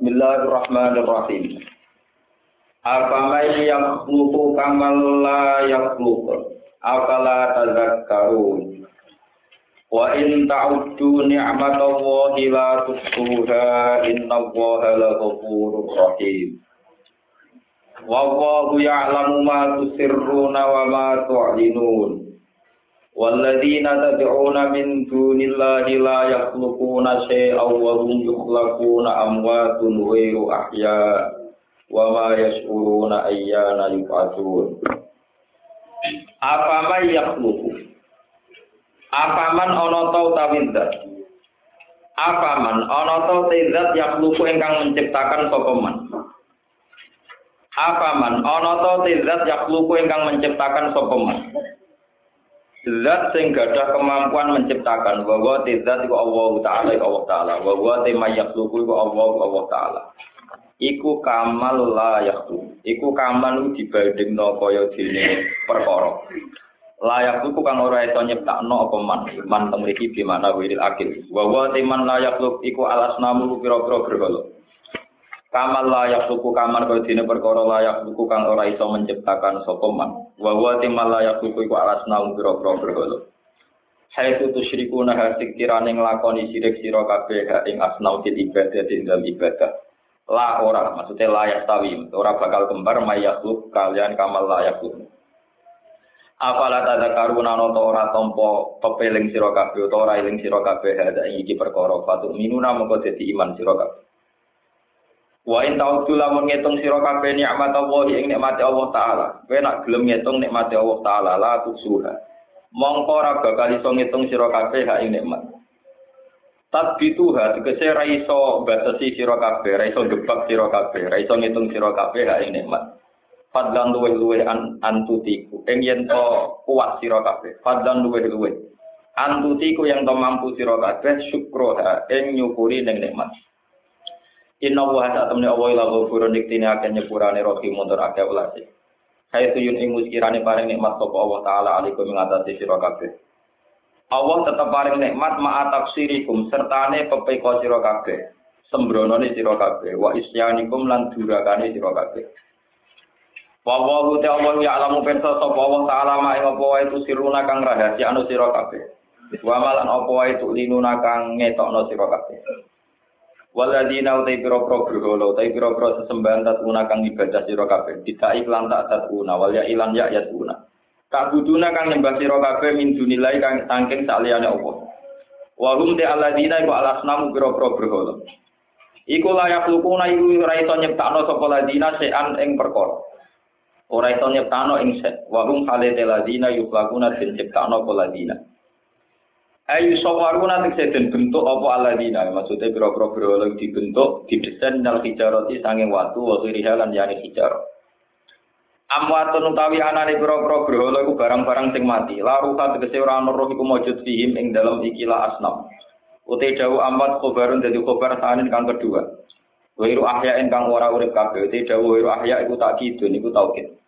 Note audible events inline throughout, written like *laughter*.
Bismillahirrahmanirrahim. Afamai yang lupu kamal la yakhluq. Afala tazakkarun. Wa in ta'uddu ni'matallahi la tuhsuha innallaha laghafurur rahim. Wallahu ya'lamu ma tusirruna wa ma tu'linun. والذين تدعون من دون الله لا يخلقون شيئا وهم يخلقون أموات غير أحياء وما يشعرون أيان يبعثون Apaman yakhluqu Apaman ana ta utawi zat Apaman ana ta zat yakhluqu ingkang menciptakan sapa man Apaman ana ta zat yakhluqu ingkang menciptakan sapa man Zat sing gadah kemampuan menciptakan. Bahwa zat iku Allah taala iku Allah taala. Bahwa tema yakhluqu iku Allah Allah taala. Iku kamal la yakhlu Iku kamal dibandingno kaya dene perkara. Layak iku kang ora iso nyiptakno apa man. Man teng mriki bi mana wiril akil. Wa wa teman layak iku alasnamu pira-pira berhala kamal layak suku kamar kaya dene perkara layak suku kang ora iso menciptakan sapa man. Wa wa teman layak suku iku alasnamu pira-pira berhala. Hai tu tusyrikuna hasik kirane nglakoni sirik sira kabeh ing asnau fil ibadah ing dalam ibadah. La ora maksudnya layak tawi ora bakal kembar mayakluk kalian kamal layak Apala tata karuna noto ora tompo pepeling sira kabeh ora eling sira kabeh ada iki perkara. Fatu minuna mongko dadi iman sira kabeh. Wa in ta'udzu lamun ngitung sira kabeh nikmat Allah ing nikmate Allah taala. Kowe nak gelem ngitung nikmate Allah taala la tusuha. Mongko ora bakal iso ngitung sira kabeh hak ing nikmat. Tatbituha tegese ra iso batasi sira kabeh, ra iso gebak sira kabeh, ra iso ngitung sira kabeh hak nikmat. Fadlan luweh luweh an antutiku. Ing yen to kuat sira kabeh. Fadlan luweh luweh. Antutiku yang to mampu sira kabeh syukroha ing nyukuri ning nikmat. Inna wa sa temne Allah ila ghafurun diktine akeh nyepurane rahim mundur akeh ulase. Hai tuyun ing muskirane paring nikmat sapa Allah taala alaikum ngatasi sira kabeh. Allah tetep paring nikmat ma'a tafsirikum sertane pepeko sira kabeh. Sembronone sira kabeh wa isyanikum lan durakane sira kabeh. Wa wa te Allah ya alamu pirsa sapa Allah taala ma ing apa wae tusiruna kang rahasia anu sira kabeh. Wa malan apa wae tulinuna kang ngetokno sira kabeh. Waladina utai piro-piro berhala utai piro-piro sesembahan tatuna kang ibadah sira kabeh. Tidak iklan tak tatuna wal ya ilan ya. Tak buduna kang nyembah sira kabeh min dunilai kang saking saliyane Allah. Wa hum te aladina iku alasnamu piro-piro berhala. Iku layak lukuna iku ora iso nyiptakno sapa ladina sean ing perkara. ora iso nyiptano ing set wa hum halate ladina yuflakuna den ciptano apa ladina ayu sawaruna tegese den bentuk apa aladina? Maksudnya pira-pira berhala dibentuk didesain dal hijarati sange watu wa rihalan yani hijar. Amwatun utawi anane pira-pira berhala iku barang-barang sing mati. Laruka tegese ora ana roh iku mujud fihim ing dalam ikilah asnam. Ute dawu amat khobarun dadi khobar sanin kang kedua. Wiru ahya kang ora urip kabeh, te dawu wiru ahya iku tak kidun iku tauhid.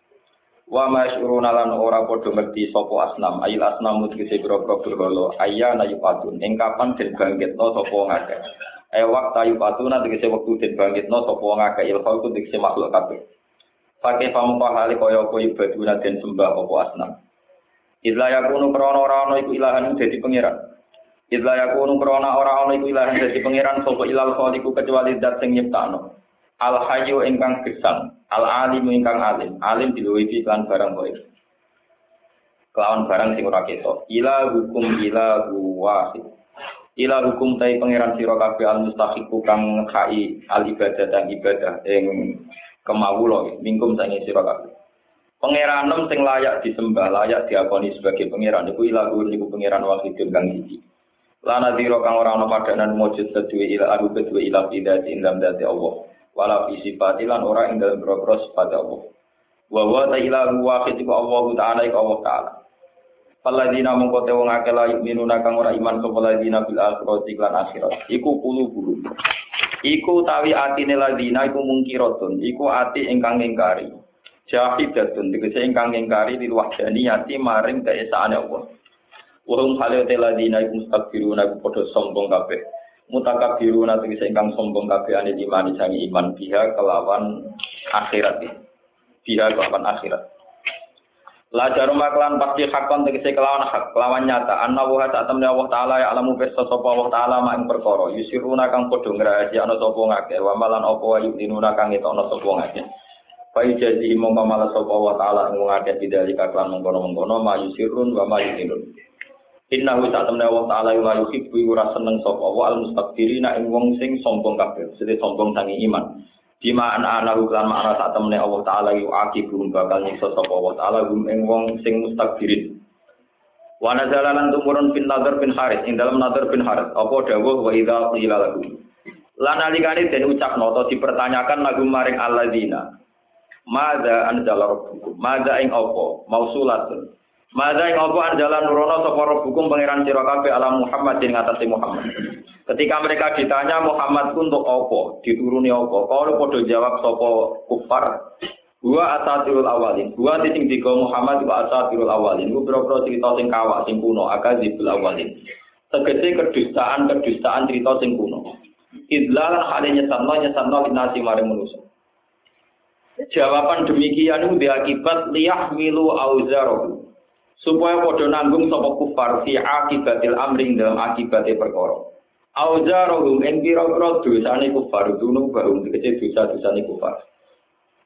Wa masyuruna lan ora padha ngerti sapa asnam, ayil asnam tegese boro-boro berhala, ayya na yupatun, ing kapan den bangkitno sapa ngakeh. Eh waktu yupatuna tegese wektu den bangkitno sapa ngakeh ilhal ku tegese makhluk kabeh. Pakai pamuka hale kaya apa ibaduna den sembah apa asnam. Idla yakunu krana ora ana iku ilahan dadi pangeran. Idla yakunu krana ora ana iku ilahan dadi pangeran sapa ilal khaliqu kecuali zat sing nyiptakno. Al hayyu ingkang gesang, al alim ingkang alim, alim diluwihi lan barang baik. Kelawan barang sing ora ketok. Ila hukum ila wahid. Ila hukum tai pangeran sira kabeh al mustahiqu kang khai al ibadah dan ibadah ing kemawula mingkum sange sira kabeh. Pangeranem sing layak disembah, layak diakoni sebagai pangeran iku ila niku pangeran wahidun kang siji. Lana diro kang ora ana padanan mujud kedue ila aru kedue ila bidati ing dalam dati Allah. Wala fi lan ora ing dalam boro sifat Allah. Wa wa ta ila wahid iku Allah taala iku Allah taala. Paladina mongko te wong akeh la yuminuna kang ora iman sapa ladina bil akhirati lan akhirat. Iku pulu bulu. Iku tawi atine ladina iku mungkiratun, iku ati ingkang ingkari. Jahidatun tegese ingkang ingkari di wahdani ati maring keesaane Allah. Wahum halil teladina iku mustakbiruna iku padha sombong kabeh. Mutakabiruna tegese ingkang sombong kabeh ane iman sangi iman biha kelawan akhirat. Biha kelawan akhirat. La jarum maklan pasti hakon tegese kelawan hak kelawan nyata. Anna wa temne Allah taala ya alamu pirsa sapa Allah taala mak ing perkara. Yusiruna kang padha ngrahasiakno sapa ngake wa malan apa wa yudinuna kang etokno sapa ngake Fa ijazi mongko malah sapa taala ing ngake bidali kaklan mengkono-mengkono ma yusirun wa ma yudinun Innahu saat temne Allah taala wa yuhibbu ora seneng sapa wa al mustakbirina ing wong sing sombong kabeh sing sombong sangi iman Bima an ana lan makna sak temene Allah taala yu akibun bakal nyiksa sapa Allah taala gum ing wong sing mustakbirin. Wa nazala lan tumurun bin Nadhr bin Harith ing dalam Nadhr bin Harith apa dawuh wa idza qila lagu. Lan alikane den ucapno to dipertanyakan lagu maring alladzina. Mada anzala rabbukum? Mada ing apa? Mausulatun. Mada ing apa anzala nurono sapa rabbukum pangeran sira ala Muhammad ing atase Muhammad. Ketika mereka ditanya Muhammad untuk apa, dituruni apa, kalau podo jawab sopo kufar, gua asatirul awalin, gua titik tiga Muhammad gua asatirul awalin, gua bro cerita sing kawak sing kuno, akazibul awalin. Tegese kedustaan kedustaan cerita sing kuno. Idlalan hale nyesatno nyesatno linasi maring manusia. Jawaban demikian itu diakibat liyah milu auzarohu. Supaya podo nanggung sopo kufar fi akibatil amring dalam akibatnya perkara. Auzarohum ing pira-pira dosane kufar dunu barum dikece dosa-dosane kufar.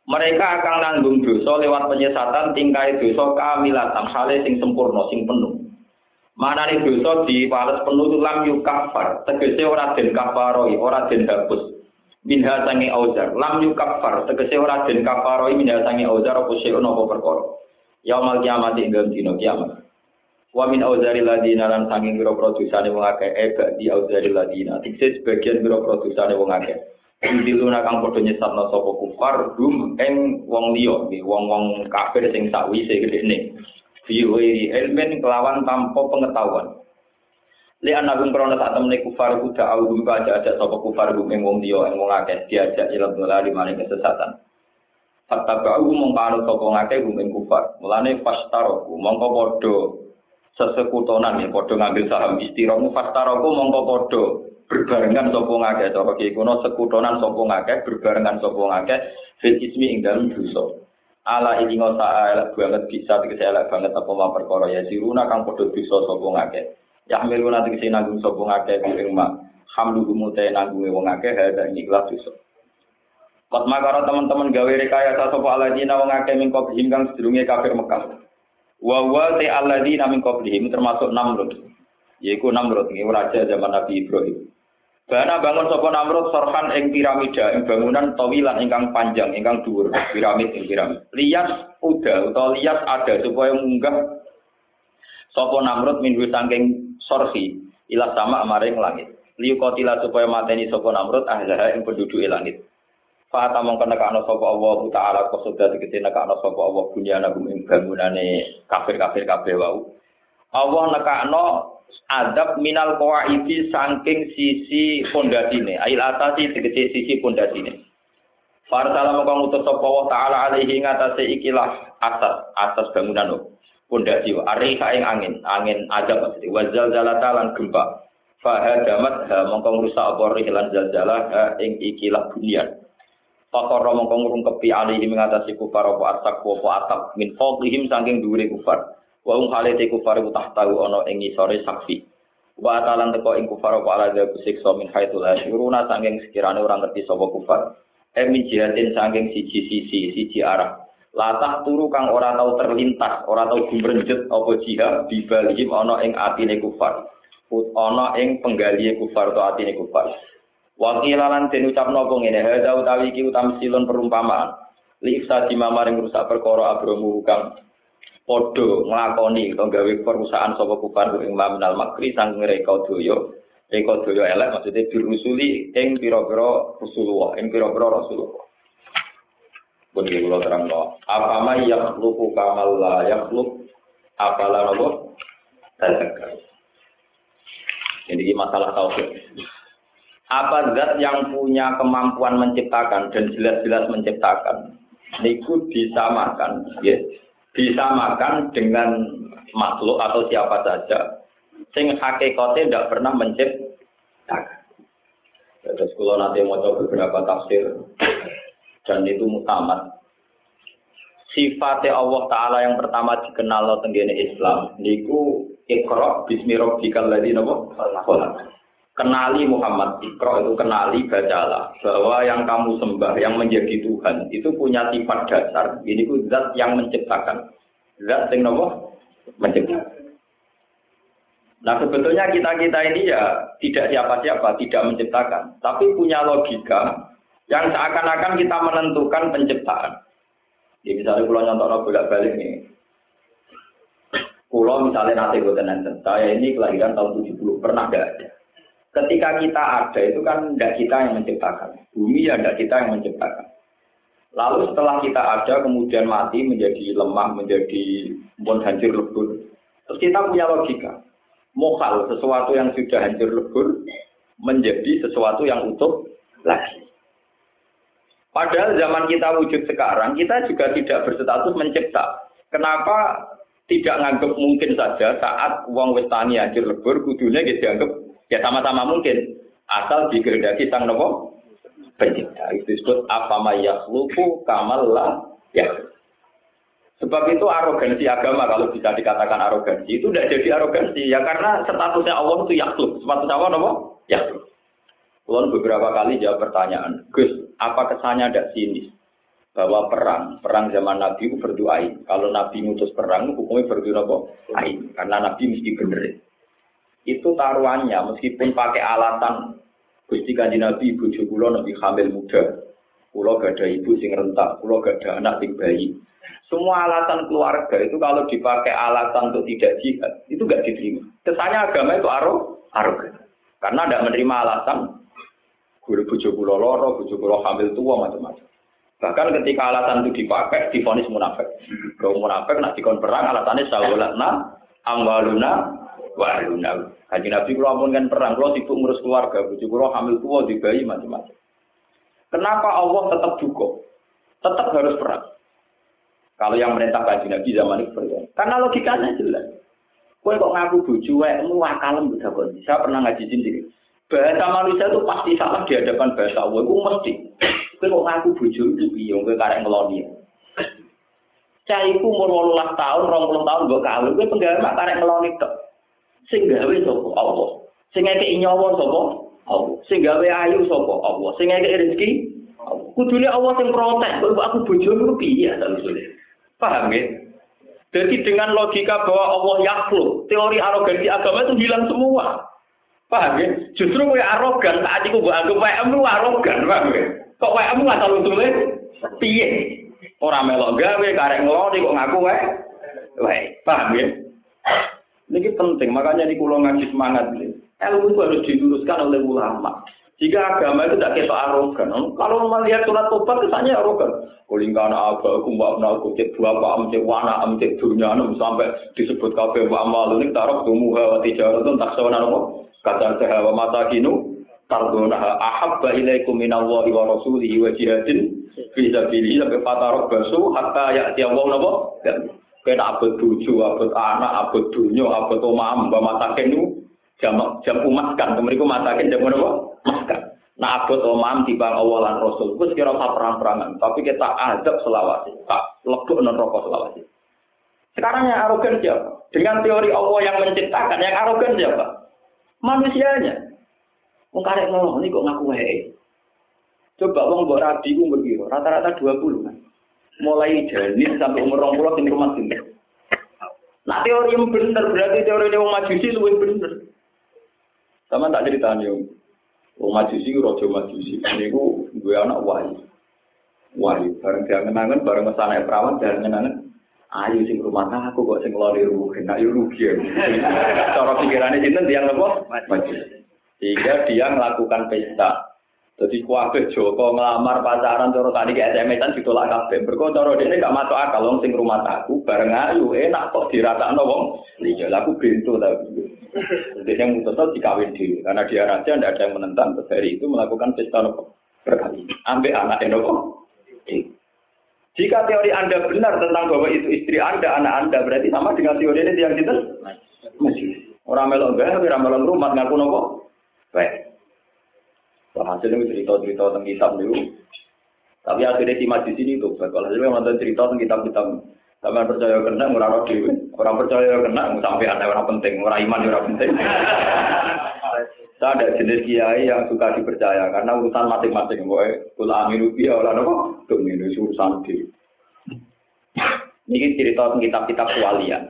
Mereka akan nanggung dosa lewat penyesatan tingkai dosa kamilatan hale sing sempurna sing penuh. Manane dosa dipales penuh lam yukafar, tegese ora den kafaroi, ora den hapus. Minha sange auzar, lam yukafar, tegese ora den kafaroi minha sange auzar apa sing ono apa. Yaumal kiamat ing dalem dina kiamat. Wa min auzari ladina lan sanging biro produsane wong akeh eba di auzari ladina. Tikse sebagian biro produsane wong akeh. Diluna kang padha nyesatno sapa kufar dum ing wong liya, wong-wong kafir sing sakwise gedene. Fi ghairi ilmin kelawan tanpa pengetahuan. Li anagum krana sak temene kufar kuda augum aja ada sapa kufar gum ing wong liya ing wong akeh diajak ila dolari maring kesesatan. Fatta ba'u mongko sapa ngake ing kufar. Mulane fastaroku mongko padha sesekutonan ya padha ngambil saham. Istiramu fastaroku mongko padha berbarengan sapa ngakeh cara ki kuno sekutonan sapa ngakeh berbarengan sapa ngakeh fil ismi ing dalem dosa. Ala ini ngosa elek banget bisa tegese elek banget apa ma perkara ya. Siruna kang padha dosa sapa ngakeh ya miluna tegese nanggung sapa ngakeh ing mak hamdu gumute nanggunge wong akeh ada ikhlas dosa Pas makara teman-teman gawe rekayasa sapa aladina wong akeh mingko kang sedurunge kafir Mekah. Wa wa te alladzina min qablihim termasuk Namrud. Yaiku Namrud ini raja zaman Nabi Ibrahim. Bana bangun sapa Namrud sorhan ing piramida ing bangunan tawilan ingkang panjang ingkang dhuwur piramid ing piramid. Lias uda utawa lias ada supaya munggah sapa Namrud minggu saking sorhi ila sama maring langit. Liu kotila supaya mateni sapa Namrud ahlah ing penduduk langit. Fata mongko nekakno sapa Allah taala kosoda dikete nekakno sapa Allah bunyana gum ing bangunane kafir-kafir kabeh wau. Allah nekakno adab minal qawaidi saking sisi pondasine. Ail atasi dikete sisi pondasine. Para salam mongko ngutus sapa Allah taala alaihi ngatasé ikilah atas atas bangunan pondasi ariha ing angin, angin adab maksudnya wazal zalata lan gempa. Fahadamat ha mongko ngrusak apa rihlan zalzalah ing ikilah bunyan. Fakor mongko ngurungkepi alihi mengatasi kufar apa atak apa atap min fawqihim saking dhuwure kufar. Wa um halate kufar ku tahtahu ana ing isore saksi. Wa atalan teko ing kufar apa ala dha siksa min haitsul asyuruna saking sekirane orang ngerti sapa kufar. Emi jihatin saking siji sisi siji arah. Latah turu kang ora tau terlintas, ora tau gumrenjet apa jihad dibalihim ana ing atine kufar. Ana ing penggalihe kufar atau atine kufar. Wakilalan den ucapno apa ngene, hadza utawi iki utamsilun perumpamaan. Li ifsadi mamaring rusak perkara abromu kang padha nglakoni utawa gawe perusahaan sapa kufar ing maminal makri sang reka daya. Reka daya elek maksudnya dirusuli ing pira-pira Rasulullah, ing pira-pira Rasulullah. Pun kula terangno. Apa ma yakhluqu kamal la yakhluq? Apalah nopo? Tazakar. Ini masalah tauhid apa zat yang punya kemampuan menciptakan dan jelas-jelas menciptakan niku disamakan ya disamakan dengan makhluk atau siapa saja sing hakikatnya tidak pernah menciptakan Terus kalau nanti mau coba beberapa tafsir dan itu mutamat. Sifatnya Allah Ta'ala yang pertama dikenal tenggine Islam. Niku ikro bismi rabbikal ladzi napa? Kenali Muhammad ikro itu kenali bacalah bahwa yang kamu sembah yang menjadi Tuhan itu punya sifat dasar. Ini ku zat yang menciptakan. Zat yang napa? Menciptakan. Nah sebetulnya kita-kita ini ya tidak siapa-siapa, tidak menciptakan. Tapi punya logika yang seakan-akan kita menentukan penciptaan. Ya misalnya pulau nyontok bolak balik nih. Pulau misalnya nanti gue saya ini kelahiran tahun 70 pernah gak ada. Ketika kita ada itu kan tidak kita yang menciptakan. Bumi ya tidak kita yang menciptakan. Lalu setelah kita ada kemudian mati menjadi lemah, menjadi pun hancur lebur. Terus kita punya logika. Mokal sesuatu yang sudah hancur lebur menjadi sesuatu yang utuh lagi. Padahal zaman kita wujud sekarang, kita juga tidak berstatus mencipta. Kenapa tidak nganggap mungkin saja saat uang westani hancur lebur, kudunya dianggap ya sama-sama mungkin. Asal dikehendaki sang nopo pencipta. Itu disebut apa lupu kamal ya. Sebab itu arogansi agama kalau bisa dikatakan arogansi itu tidak jadi arogansi ya karena statusnya Allah itu yakhluk. Statusnya Allah nopo yakhluk. Kulon beberapa kali jawab pertanyaan, Gus, apa kesannya ada sinis? Bahwa perang, perang zaman Nabi itu berdoain. Kalau Nabi ngutus perang, hukumnya berdoa ain. Karena Nabi mesti benerin. Itu taruhannya, meskipun pakai alatan, Gusti kanji Nabi, ibu kulo Nabi hamil muda. Kulo gak ada ibu sing rentak, kulo gak ada anak sing bayi. Semua alasan keluarga itu kalau dipakai alasan untuk tidak jihad, itu gak diterima. Kesannya agama itu arogan. Karena tidak menerima alasan Guru bujuk kula loro, bujuk kula hamil tua macam-macam. Bahkan ketika alasan itu dipakai, difonis munafik. Kalau munafik nak dikon perang, alasannya sawalatna, amwaluna, waluna. Kaji Nabi kalau ampun kan perang, kalau sibuk ngurus keluarga, bujuk kula hamil tua, di bayi macam-macam. Kenapa Allah tetap dukung? Tetap harus perang. Kalau yang merintah kaji Nabi zaman itu perang. Karena logikanya jelas. Kue kok ngaku bujuk, kamu wakalem bisa Saya pernah ngaji sendiri. Bahasa manusia itu pasti salah di hadapan bahasa Allah. Itu mesti. Kowe kok ngaku bojo itu piye kowe karek ngeloni. Cah iku umur 18 tahun, 20 tahun mbok kawin, kowe penggawe mak karek ngeloni. Sing gawe sapa Allah. Sing ngekeki nyawa sapa Allah. Sing gawe ayu sapa Allah. Sing ngekeki rezeki Allah. Kudune Allah sing protes, kok aku bojo iku piye ta Paham ya? Jadi dengan logika bahwa Allah yakhluk, teori arogansi agama itu hilang semua. Paham ya? Justru kowe arogan, saat iku mbok anggap WM lu arogan, paham ya? Kok WM nggak usule piye? Ora melok gawe karek ngeloni kok ngaku wae. Wae, paham ya? Ini penting, makanya di kulo ngaji semangat. Ilmu itu harus diluruskan oleh ulama. Jika agama itu tidak kita arogan, kalau melihat surat tobat kesannya arogan. Kulingkan apa, aku mbak aku cek dua pak, cek wana, cek dunia, sampai disebut kafe mbak amal ini taruh tumuha wati jarum tak sewana nopo. Kata saya wa mata kinu tardona ahabba ilaikum minallahi wa rasulihi wa jihadin fi sabilihi sampai fatarok basu hatta ya'ti Allah napa kena abot bojo abot anak abot dunya abot omah mbak mata kinu jam jam umat kan kemeriku matakin jam napa makan Nah abot omam di bang awalan rasul, gue sekira perang-perangan, tapi kita adab selawasi, tak lebuk non rokok selawasi. Sekarang yang arogan siapa? Dengan teori Allah yang menciptakan, yang arogan siapa? manusianya. Wong karek ngono ini kok ngaku wae. Coba wong mbok rabi ku berpiro? Rata-rata 20 kan. Mulai janin sampai umur 20 sing rumah. Nah teori yang bener berarti teori wong majusi luwih bener. Sama tak cerita nih, wong majusi rojo majusi. Niku gue anak wahyu. Wahyu bareng dia kenangan bareng mesane perawan dan kenangan ayu sing rumah aku kok sing lori rugi, nah ayu rugi. Cara pikirannya sinten dia nopo? Sehingga dia melakukan pesta. Jadi kuabe Joko ngelamar pacaran cara tadi ke SMS-an ditolak kabeh. Mergo cara dene gak masuk akal wong sing rumah aku bareng ayu enak kok diratakno wong. Iya, aku bintu ta. Jadi yang mutusno dikawin dhewe karena dia raja ndak ada yang menentang dari itu melakukan pesta nopo berkali. Ambek anak nopo. Jika teori Anda benar tentang bahwa itu istri Anda, anak Anda, berarti sama dengan teori ini yang kita masih. Orang melok gak, orang melok rumah ngaku nopo. Baik. Hasil itu cerita-cerita tentang kitab itu. Tapi akhirnya si di sini tuh, kalau hasil nonton cerita tentang kitab-kitab. Sama percaya kena, murah roh Orang percaya kena, sampai ada orang penting. Orang iman orang penting. Saya *laughs* ada jenis kiai yang suka dipercaya karena urusan masing-masing. Boy, kula aminu dia orang apa? Tuh ini urusan di. Ini cerita tentang kitab-kitab kewalian.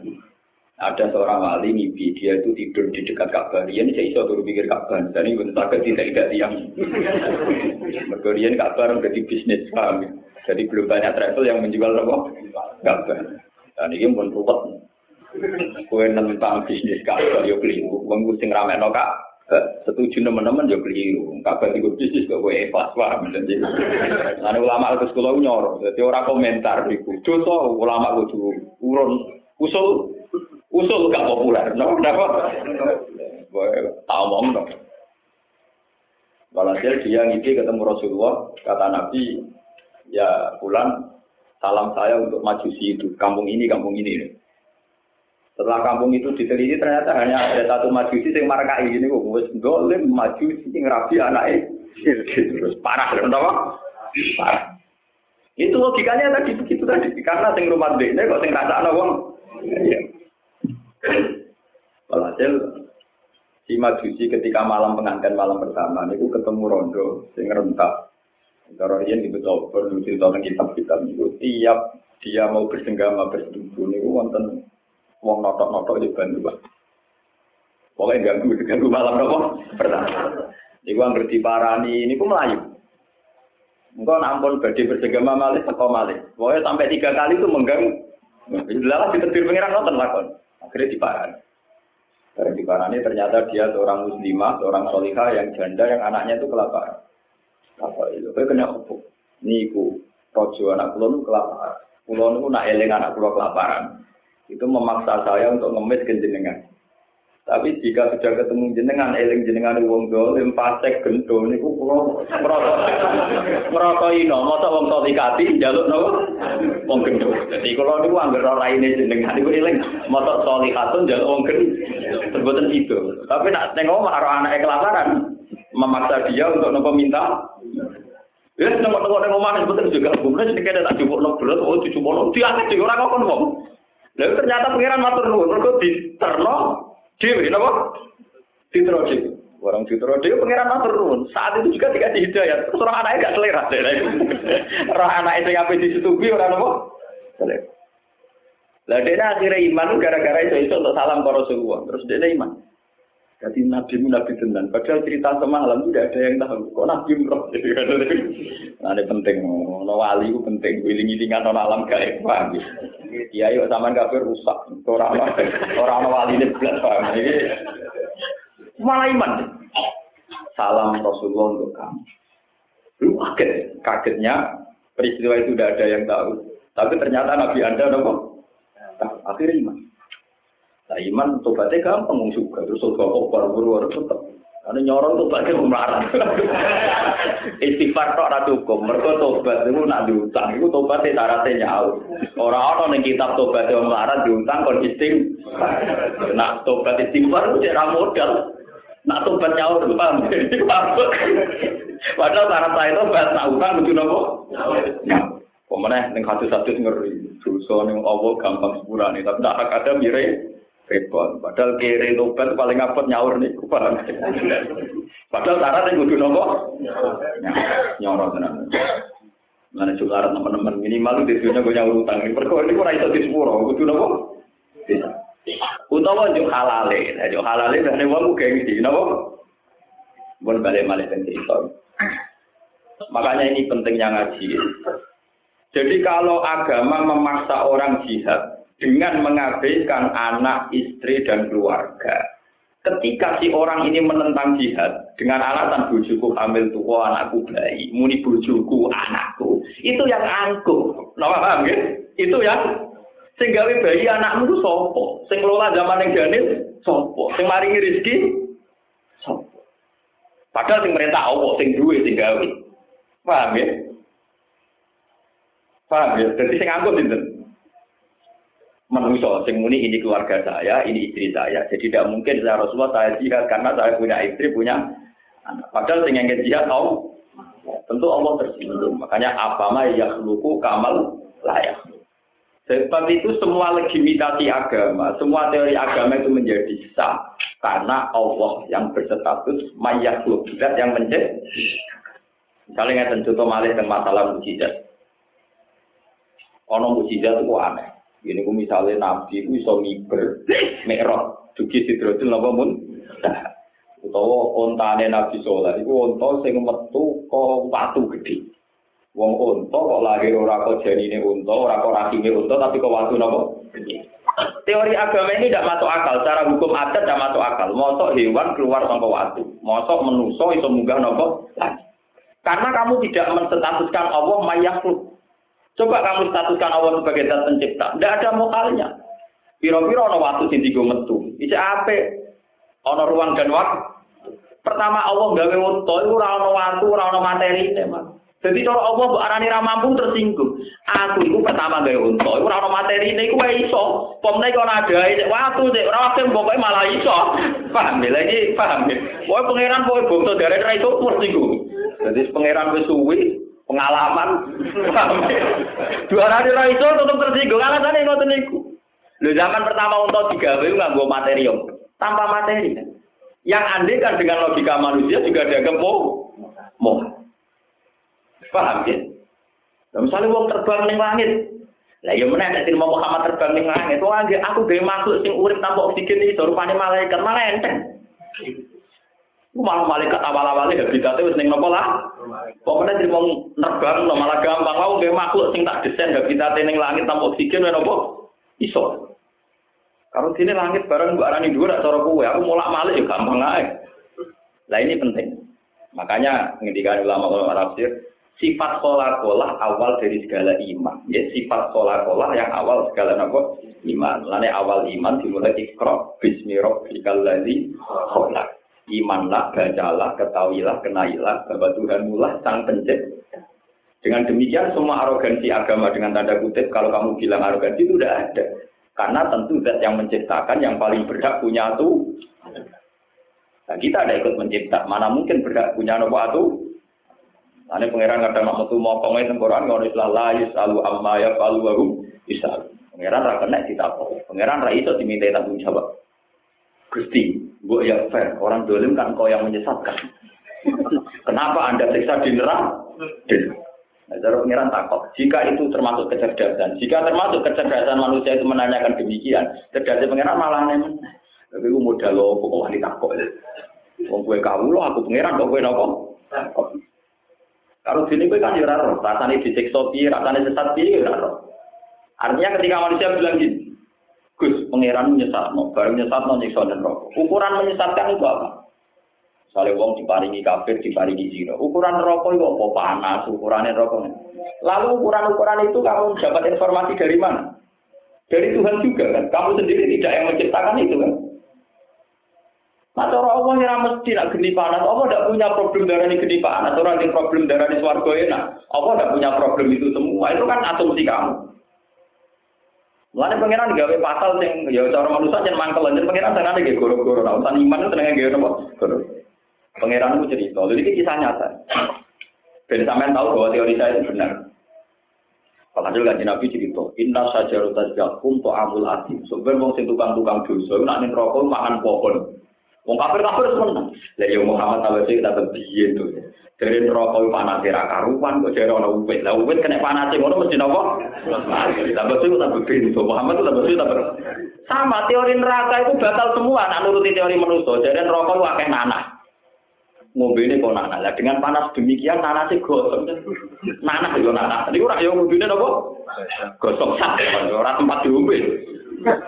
Ada seorang wali mimpi dia itu tidur di dekat Ka'bah. Dia ini saya iso turun pikir Ka'bah. Dan ini bentuk agak tidak tidak tiang. *laughs* Mereka Ka'bah menjadi bisnis paham ya? Jadi belum banyak travel yang menjual apa? Ka'bah. Dan ini pun ruwet. Kue tentang bisnis Ka'bah yo keliru. Wong sing ramekno Kak. Setuju teman-teman yo keliru. Ka'bah itu bisnis kok kowe ikhlas paham. Jadi Nah, ulama ke sekolah nyor. Jadi orang komentar iku. Dosa ulama kudu urun usul usul gak populer, no, kenapa? Omong dong. Walhasil dia ngisi ketemu Rasulullah, kata Nabi, ya pulang salam saya untuk majusi itu, kampung ini, kampung ini. Setelah kampung itu diteliti ternyata hanya ada satu majusi yang markai ini wis dolim majusi yang rapi anaknya terus parah kenapa? Parah. Itu logikanya tadi begitu tadi karena sing rumah ini kok sing rasa wong. *clears throat* Walhasil si Majusi ketika malam pengantin malam pertama itu ketemu Rondo sing rentak. Dia di betul perlu cerita tentang kitab-kitab itu tiap dia mau bersenggama bersetubuh ini wonten wong notok-notok di bantu Pokoknya ganggu, ganggu malam nopo pertama. Iku yang parani ini pun melayu. Engkau nampun badai bersenggama malih, teko malih. Pokoknya sampai tiga kali itu mengganggu. Jelas ditetir pengiran nonton lakon. Akhirnya diparani. Karena diparani ternyata dia seorang muslimah, seorang solihah yang janda yang anaknya itu kelaparan. Apa itu? Kayak kena apa? Niku, rojo anak kulon kelaparan. Kulon itu nak eling anak kulon kelaparan. Itu memaksa saya untuk ngemis ke jenengan. Tapi jika sudah ketemu jenengan, eling jenengan wong dolim, pasek gento, ini ku kulo merokok. Ino, masa wong tolikati, jaluk no, wong gento. Jadi kalau ini anggar orang ini jenengan, ini eling, masa tolikatun jaluk wong gento. Terbuatan itu. Tapi nak tengok marah anak kelaparan, memaksa dia untuk nopo minta. Ya, tengok-tengok tengok mana sebetulnya juga, kemudian sedikit ada tak cukup no berat, oh cukup no, diangkat juga orang ngomong. Lalu ternyata pengiran matur nuwun, mereka diterno Dewi, kenapa? Citra Dewi. Orang Citra Dewi pengiran matur nuwun. Saat itu juga dikasih hidayah. Terus orang anaknya gak selera. Orang anak itu yang di situ orang apa? Selera. Lah dia akhirnya iman gara-gara itu itu untuk salam ke Rasulullah. Terus dia iman. Jadi nabi nabi tenan. Padahal cerita semalam tidak ada yang tahu. Kok nabi merah? *laughs* Nah, ini penting. No wali itu penting. Wiling-wilingan no alam gaib. Paham ya? yuk sama kafir rusak. Orang orang wali ini belas paham. Malah iman. Salam Rasulullah untuk kamu. Lu kaget. Kagetnya peristiwa itu tidak ada yang tahu. Tapi ternyata Nabi Anda nopo. Akhirnya iman. Nah iman tobatnya gampang juga, terus surga kok baru-baru tetap. Karena nyorong tobatnya melarang. *laughs* Istighfar tok ora cukup, mereka tobat itu nak diutang, itu tobatnya syaratnya nyaur. Orang-orang yang kitab tobatnya melarang diutang kon istighfar. Nak tobat istighfar itu cara modal. Nak tobat nyaur, paham? Padahal syarat saya tobat, nak utang kudu nopo? Pemenang ning hadis-hadis ngeri. Dosa ning Allah gampang sepurane, tapi tak ada mirip repot. Padahal kiri tobat paling ngapot nyaur nih, paham? Padahal syaratnya kudu nopo nyaur tenan. Mana juga teman-teman minimal di sini gue nyaur utang. Perkara ini kurang itu di sepuro, kudu nopo. Utawa juk halale, nah juk halale dan wong kayak gitu, nopo. Bon balik balik cerita. Makanya ini pentingnya ngaji. Jadi kalau agama memaksa orang jihad, dengan mengabaikan anak, istri, dan keluarga. Ketika si orang ini menentang jihad dengan alasan bujuku hamil tua anakku bayi, muni bujuku anakku, itu yang angkuh. Nah, paham ya? Itu yang sehingga bayi anakmu itu sopo, sing kelola zaman yang janin sopo, sing maringi rezeki sopo. Padahal sing merintah Allah, sing duwe sing gawe. Paham ya? Paham ya? Jadi sing angkuh sinten? Manusia sing muni ini keluarga saya, ini istri saya. Jadi tidak mungkin saya Rasulullah saya jihad karena saya punya istri, punya anak. Padahal sing ngengket jihad tahu. Tentu Allah tersinggung. Makanya apa mah yakhluqu kamal layak. Sebab itu semua legitimasi agama, semua teori agama itu menjadi sah karena Allah yang berstatus mayakhluk zat yang menjadi. Misalnya nggak contoh malih tentang masalah mujizat. Ono mujizat itu aneh. Ini ku misalnya nabi ku iso miber, merot, dugi sidrotul napa mun. Utawa ontane nabi soleh iku onta sing metu kok watu gede. Wong unta kok lahir ora kok janine unta, ora kok rahime unta tapi kok watu napa? Teori agama ini tidak masuk akal, secara hukum adat tidak masuk akal. Mosok hewan keluar tanpa watu, mosok menuso itu munggah nopo Karena kamu tidak menstatuskan Allah mayakhluk. Coba kamu statuskan Allah sebagai zat pencipta. Tidak ada mokalnya. Piro-piro ono waktu sing digo metu. Iki ape? Ono ruang dan waktu. Pertama Allah gawe unta iku ora ono waktu, ora ono materi Mas. Jadi cara Allah mbok arani ra mampu tersinggung. Aku iku pertama gawe unta, iku ora materi iku wae iso. Pomne kok ora ada waktu cek ora waktu malah iso. Paham ya lagi paham ya. Pokoke pangeran pokoke bangsa derek ra iso. Jadi pangeran wis suwi, pengalaman. *laughs* Dua hari ra iso tetep tersinggung. Alasane ngoten niku. Lho zaman pertama untuk digawe materi tanpa materi. Yang andai kan dengan logika manusia juga ada gempo. Moh. Paham ya? Nah, misalnya wong terbang ning langit. Lah ya meneh nek mau Muhammad terbang ning langit, wong aku gawe makhluk sing urip tanpa oksigen iki rupane malaikat malah enteng. Malah malaikat awal-awalnya habitatnya wis ning nopo lah. Pokoknya jadi mau nerbang no, malah gampang. Mau gak makhluk sing tak desain habitatnya ning langit tanpa oksigen wis nopo? Iso. Kalau sini langit bareng mbak Arani dua cara kue, aku mulak malik ya gampang aja. Nah ini penting. Makanya ngendikan ulama ulama tafsir, sifat kolah kolah awal dari segala iman. Ya sifat kolah kolah yang awal segala nopo iman. Lainnya awal iman dimulai ikro. Bismillahirrahmanirrahim. Kolah imanlah, bacalah, ketahuilah, kenailah bahwa Tuhan mulah sang pencipta. Dengan demikian semua arogansi agama dengan tanda kutip kalau kamu bilang arogansi itu tidak ada. Karena tentu zat yang menciptakan yang paling berhak punya itu. Nah, kita ada ikut mencipta. Mana mungkin berhak punya nopo? Nah, ini pangeran kadang mau tuh mau kongnya tengkoran kalau istilah la yusalu amma ya falu wahu yusal. Pangeran rakenek kita Pangeran ra diminta tanggung jawab. Gusti, bu ya fair, orang dolim kan kau yang menyesatkan. Kenapa anda siksa di neraka? Nah, Jadi pengiran. Jika itu termasuk kecerdasan, jika termasuk kecerdasan manusia itu menanyakan demikian, cerdasan pengiran malah nemen. Tapi gue modal lo, kok wanita takut. Wong gue kau lo, aku pengiran, kok gue nopo. Kalau sini gue kan juraro, rasanya disiksa piye, rasanya sesat piye, juraro. Artinya ketika manusia bilang gini, pangeran menyesat, no. bareng menyesat no nyiksa dan rokok. Ukuran menyesatkan itu apa? Soalnya wong diparingi kafir, diparingi zina. Ukuran rokok itu apa? Panas, ukurannya rokok. Lalu ukuran-ukuran itu kamu dapat informasi dari mana? Dari Tuhan juga kan. Kamu sendiri tidak yang menciptakan itu kan. Nah, cara Allah yang mesti nak geni panas. Allah tidak punya problem darah ini geni panas. Orang yang problem darah ini suarga enak. Allah tidak punya problem itu semua. Itu kan asumsi kamu. Mulane pangeran gawe pasal sing ya cara manusia jen mangkel jen pangeran senengane nggih goro-goro. Nah, urusan iman itu senenge nggih napa? Goro. Pangeran itu cerita. Jadi ini kisah nyata. Ben sampean tahu bahwa teori saya itu benar. Padahal kan Nabi cerita, Inna sajarut tajjakum to amul asim. Sebenarnya wong sing tukang-tukang dosa, nak ning rokok makan pohon. Wong kafir-kafir seneng. Lah ya Muhammad tahu kita berbiye tuh. Dari rokok panas era karuan kok jadi orang uwit. Lah uwit kena panas ngono mesti nopo? Tambah suwi tambah pintu. Muhammad tambah suwi tambah sama teori neraka itu batal semua nak nuruti teori manusia. Jadi rokok itu akeh nanah. Ngombe ini kok nanah. Lah dengan panas demikian nanah sih gosong. Nanah itu nanah. Ini orang yang ngombe ini nopo? Gosong sak. Orang tempat diombe.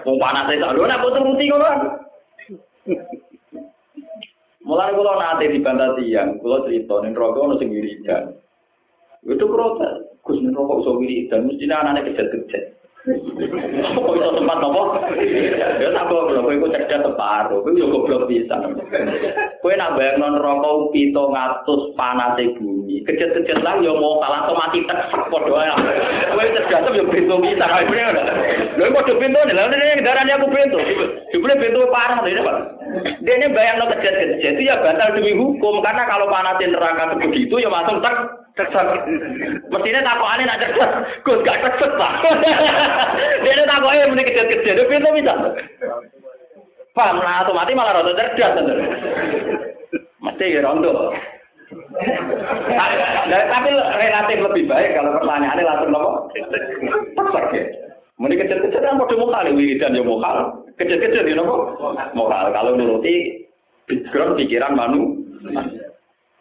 Mau panas itu. Lu nak butuh ruti ngono. Mulai kalau nanti di bantah tiang, kalau cerita nih rokok ono sing wiridan. Itu protes. Gus nih rokok iso wiridan, mesti anak-anak kecil-kecil. Kok iso tempat nopo? Ya tak goblok, kowe iku cerdas separuh, kowe yo goblok bisa. Kowe nak bayang non rokok pito ngatus bumi. Kecil-kecil lah yo mau kalah to mati tek padha ae. Kowe cerdas yo pintu bisa. Lha kok pintu nih, lha ini darahnya aku pintu. Jebule pintu parah lho, Pak. Dia ini bayang no kejadian itu ya batal demi hukum karena kalau panasin neraka begitu ya masuk tak cerdas. Mestinya takokannya nak cerdas, gus gak cerdas pak. *laughs* Dia ini takoknya mending kejadian kejadian itu bisa. Paham lah otomatis malah rada cerdas. Mesti ya rondo. Nah, tapi relatif lebih baik kalau pertanyaannya langsung nopo. Tepat ya. Mending kecil-kecil kan mau mokal, wiridan ya mokal. Kecil-kecil ya nopo. Mokal. Kalau nuruti background pikiran manu.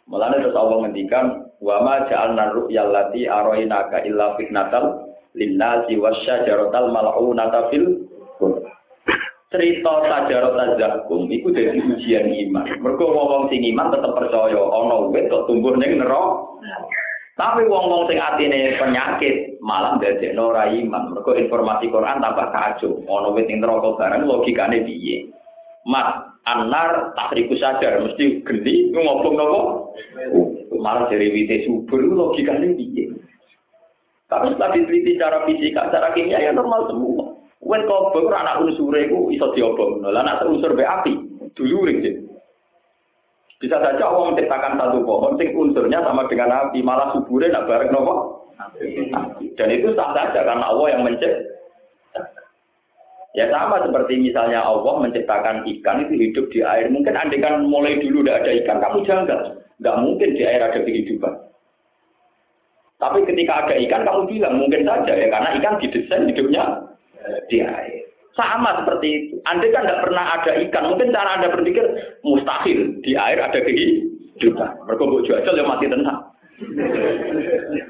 Malah terus Allah ngendikan wa ma ja'alna ru'yal lati arainaka illa fitnatal linnasi wasyajarotal mal'unata fil cerita sajarot zakum itu jadi ujian iman. Mereka wong sing iman tetap percaya ana wit kok tumbuh ning neraka. Tapi wong-wong sing atine penyakit malah ndadekno ora iman. Mergo informasi Quran tambah kacau. Ana wit ning neraka barang logikane piye? Mas, anar takriku sadar mesti geni ngomong nopo? Malah dari wite subur logikane piye? Tapi setelah diteliti secara fisika, secara kimia ya normal semua. Wen kobong anak unsure iku iso diobong. Lah anak unsur be api, duluring sih. Bisa saja Allah menciptakan satu pohon sing unsurnya sama dengan api, malah suburnya nak bareng nopo? Dan itu sah saja karena Allah yang menciptakan. Ya sama seperti misalnya Allah menciptakan ikan itu hidup di air. Mungkin andai kan mulai dulu tidak ada ikan, kamu janggal. Nggak mungkin di air ada kehidupan. Tapi ketika ada ikan, kamu bilang mungkin saja ya, karena ikan didesain hidupnya di air. Sama seperti itu. Anda kan tidak pernah ada ikan. Mungkin cara Anda berpikir mustahil di air ada kehidupan. Mereka buat jual yang mati tenang. *laughs*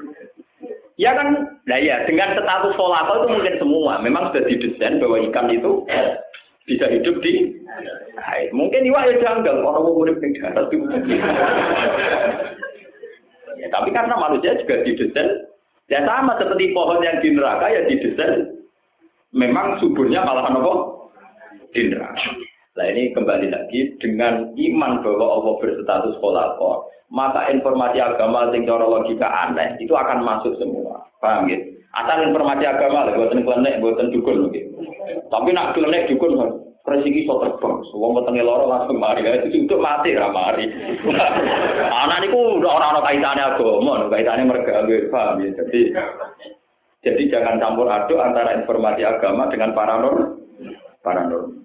ya kan, nah ya dengan status solako itu mungkin semua. Memang sudah didesain bahwa ikan itu bisa hidup di air. Mungkin iwak ya janggal. Orang mau urip di darat *laughs* ya, tapi karena manusia juga didesain, ya sama seperti pohon yang di neraka ya didesain memang suburnya malah apa? Indra. Nah ini kembali lagi dengan iman bahwa Allah berstatus kolakor, maka informasi agama yang cara logika aneh itu akan masuk semua. Paham gitu? Asal informasi agama lah, buatan klenek, buatan dukun gitu. Tapi nak klenek dukun resiki so terbang, semua petengah loro langsung mari, itu untuk mati lah mari. *laughs* Anak niku udah orang-orang kaitannya agama, kaitannya mereka, paham ya? Jadi jadi jangan campur aduk antara informasi agama dengan paranormal. Paranormal.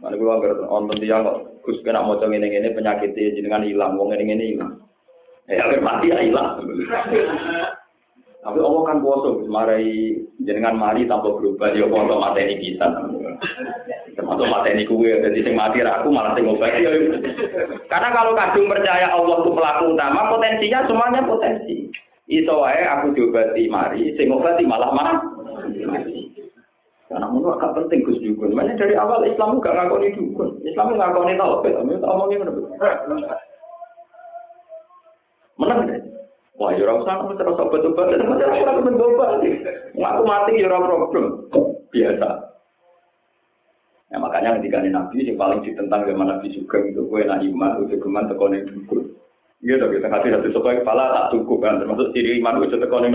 Mana gue agar nonton dia kok, Gus kena mau ini ini penyakitnya jenengan hilang, wong ini ini hilang. Eh, mati ya hilang. Tapi Allah kan puasa, marai jenengan mari tanpa berubah, dia puasa mati ini bisa. Termasuk mati ini kue, jadi sing mati aku malah sing obat. Karena kalau kadung percaya Allah itu pelaku utama, potensinya semuanya potensi. Iso wae aku diobati mari, sing ngobati malah mah. Karena menurut agak penting Gus Dukun. Mana dari awal Islam gak ngakoni dukun. Islam ngakoni tauhid. Tapi tak omongin ngono. Menang deh. Wah, ya ora aku terus obat-obat, terus ora ora mendobat. Ngaku mati ya ora problem. Biasa. Ya makanya ketika Nabi yang paling ditentang sama Nabi juga itu gue nak iman, itu geman tekonin dukun. Iya dong, kita kasih satu supaya kepala tak cukup kan, termasuk ciri iman itu tekan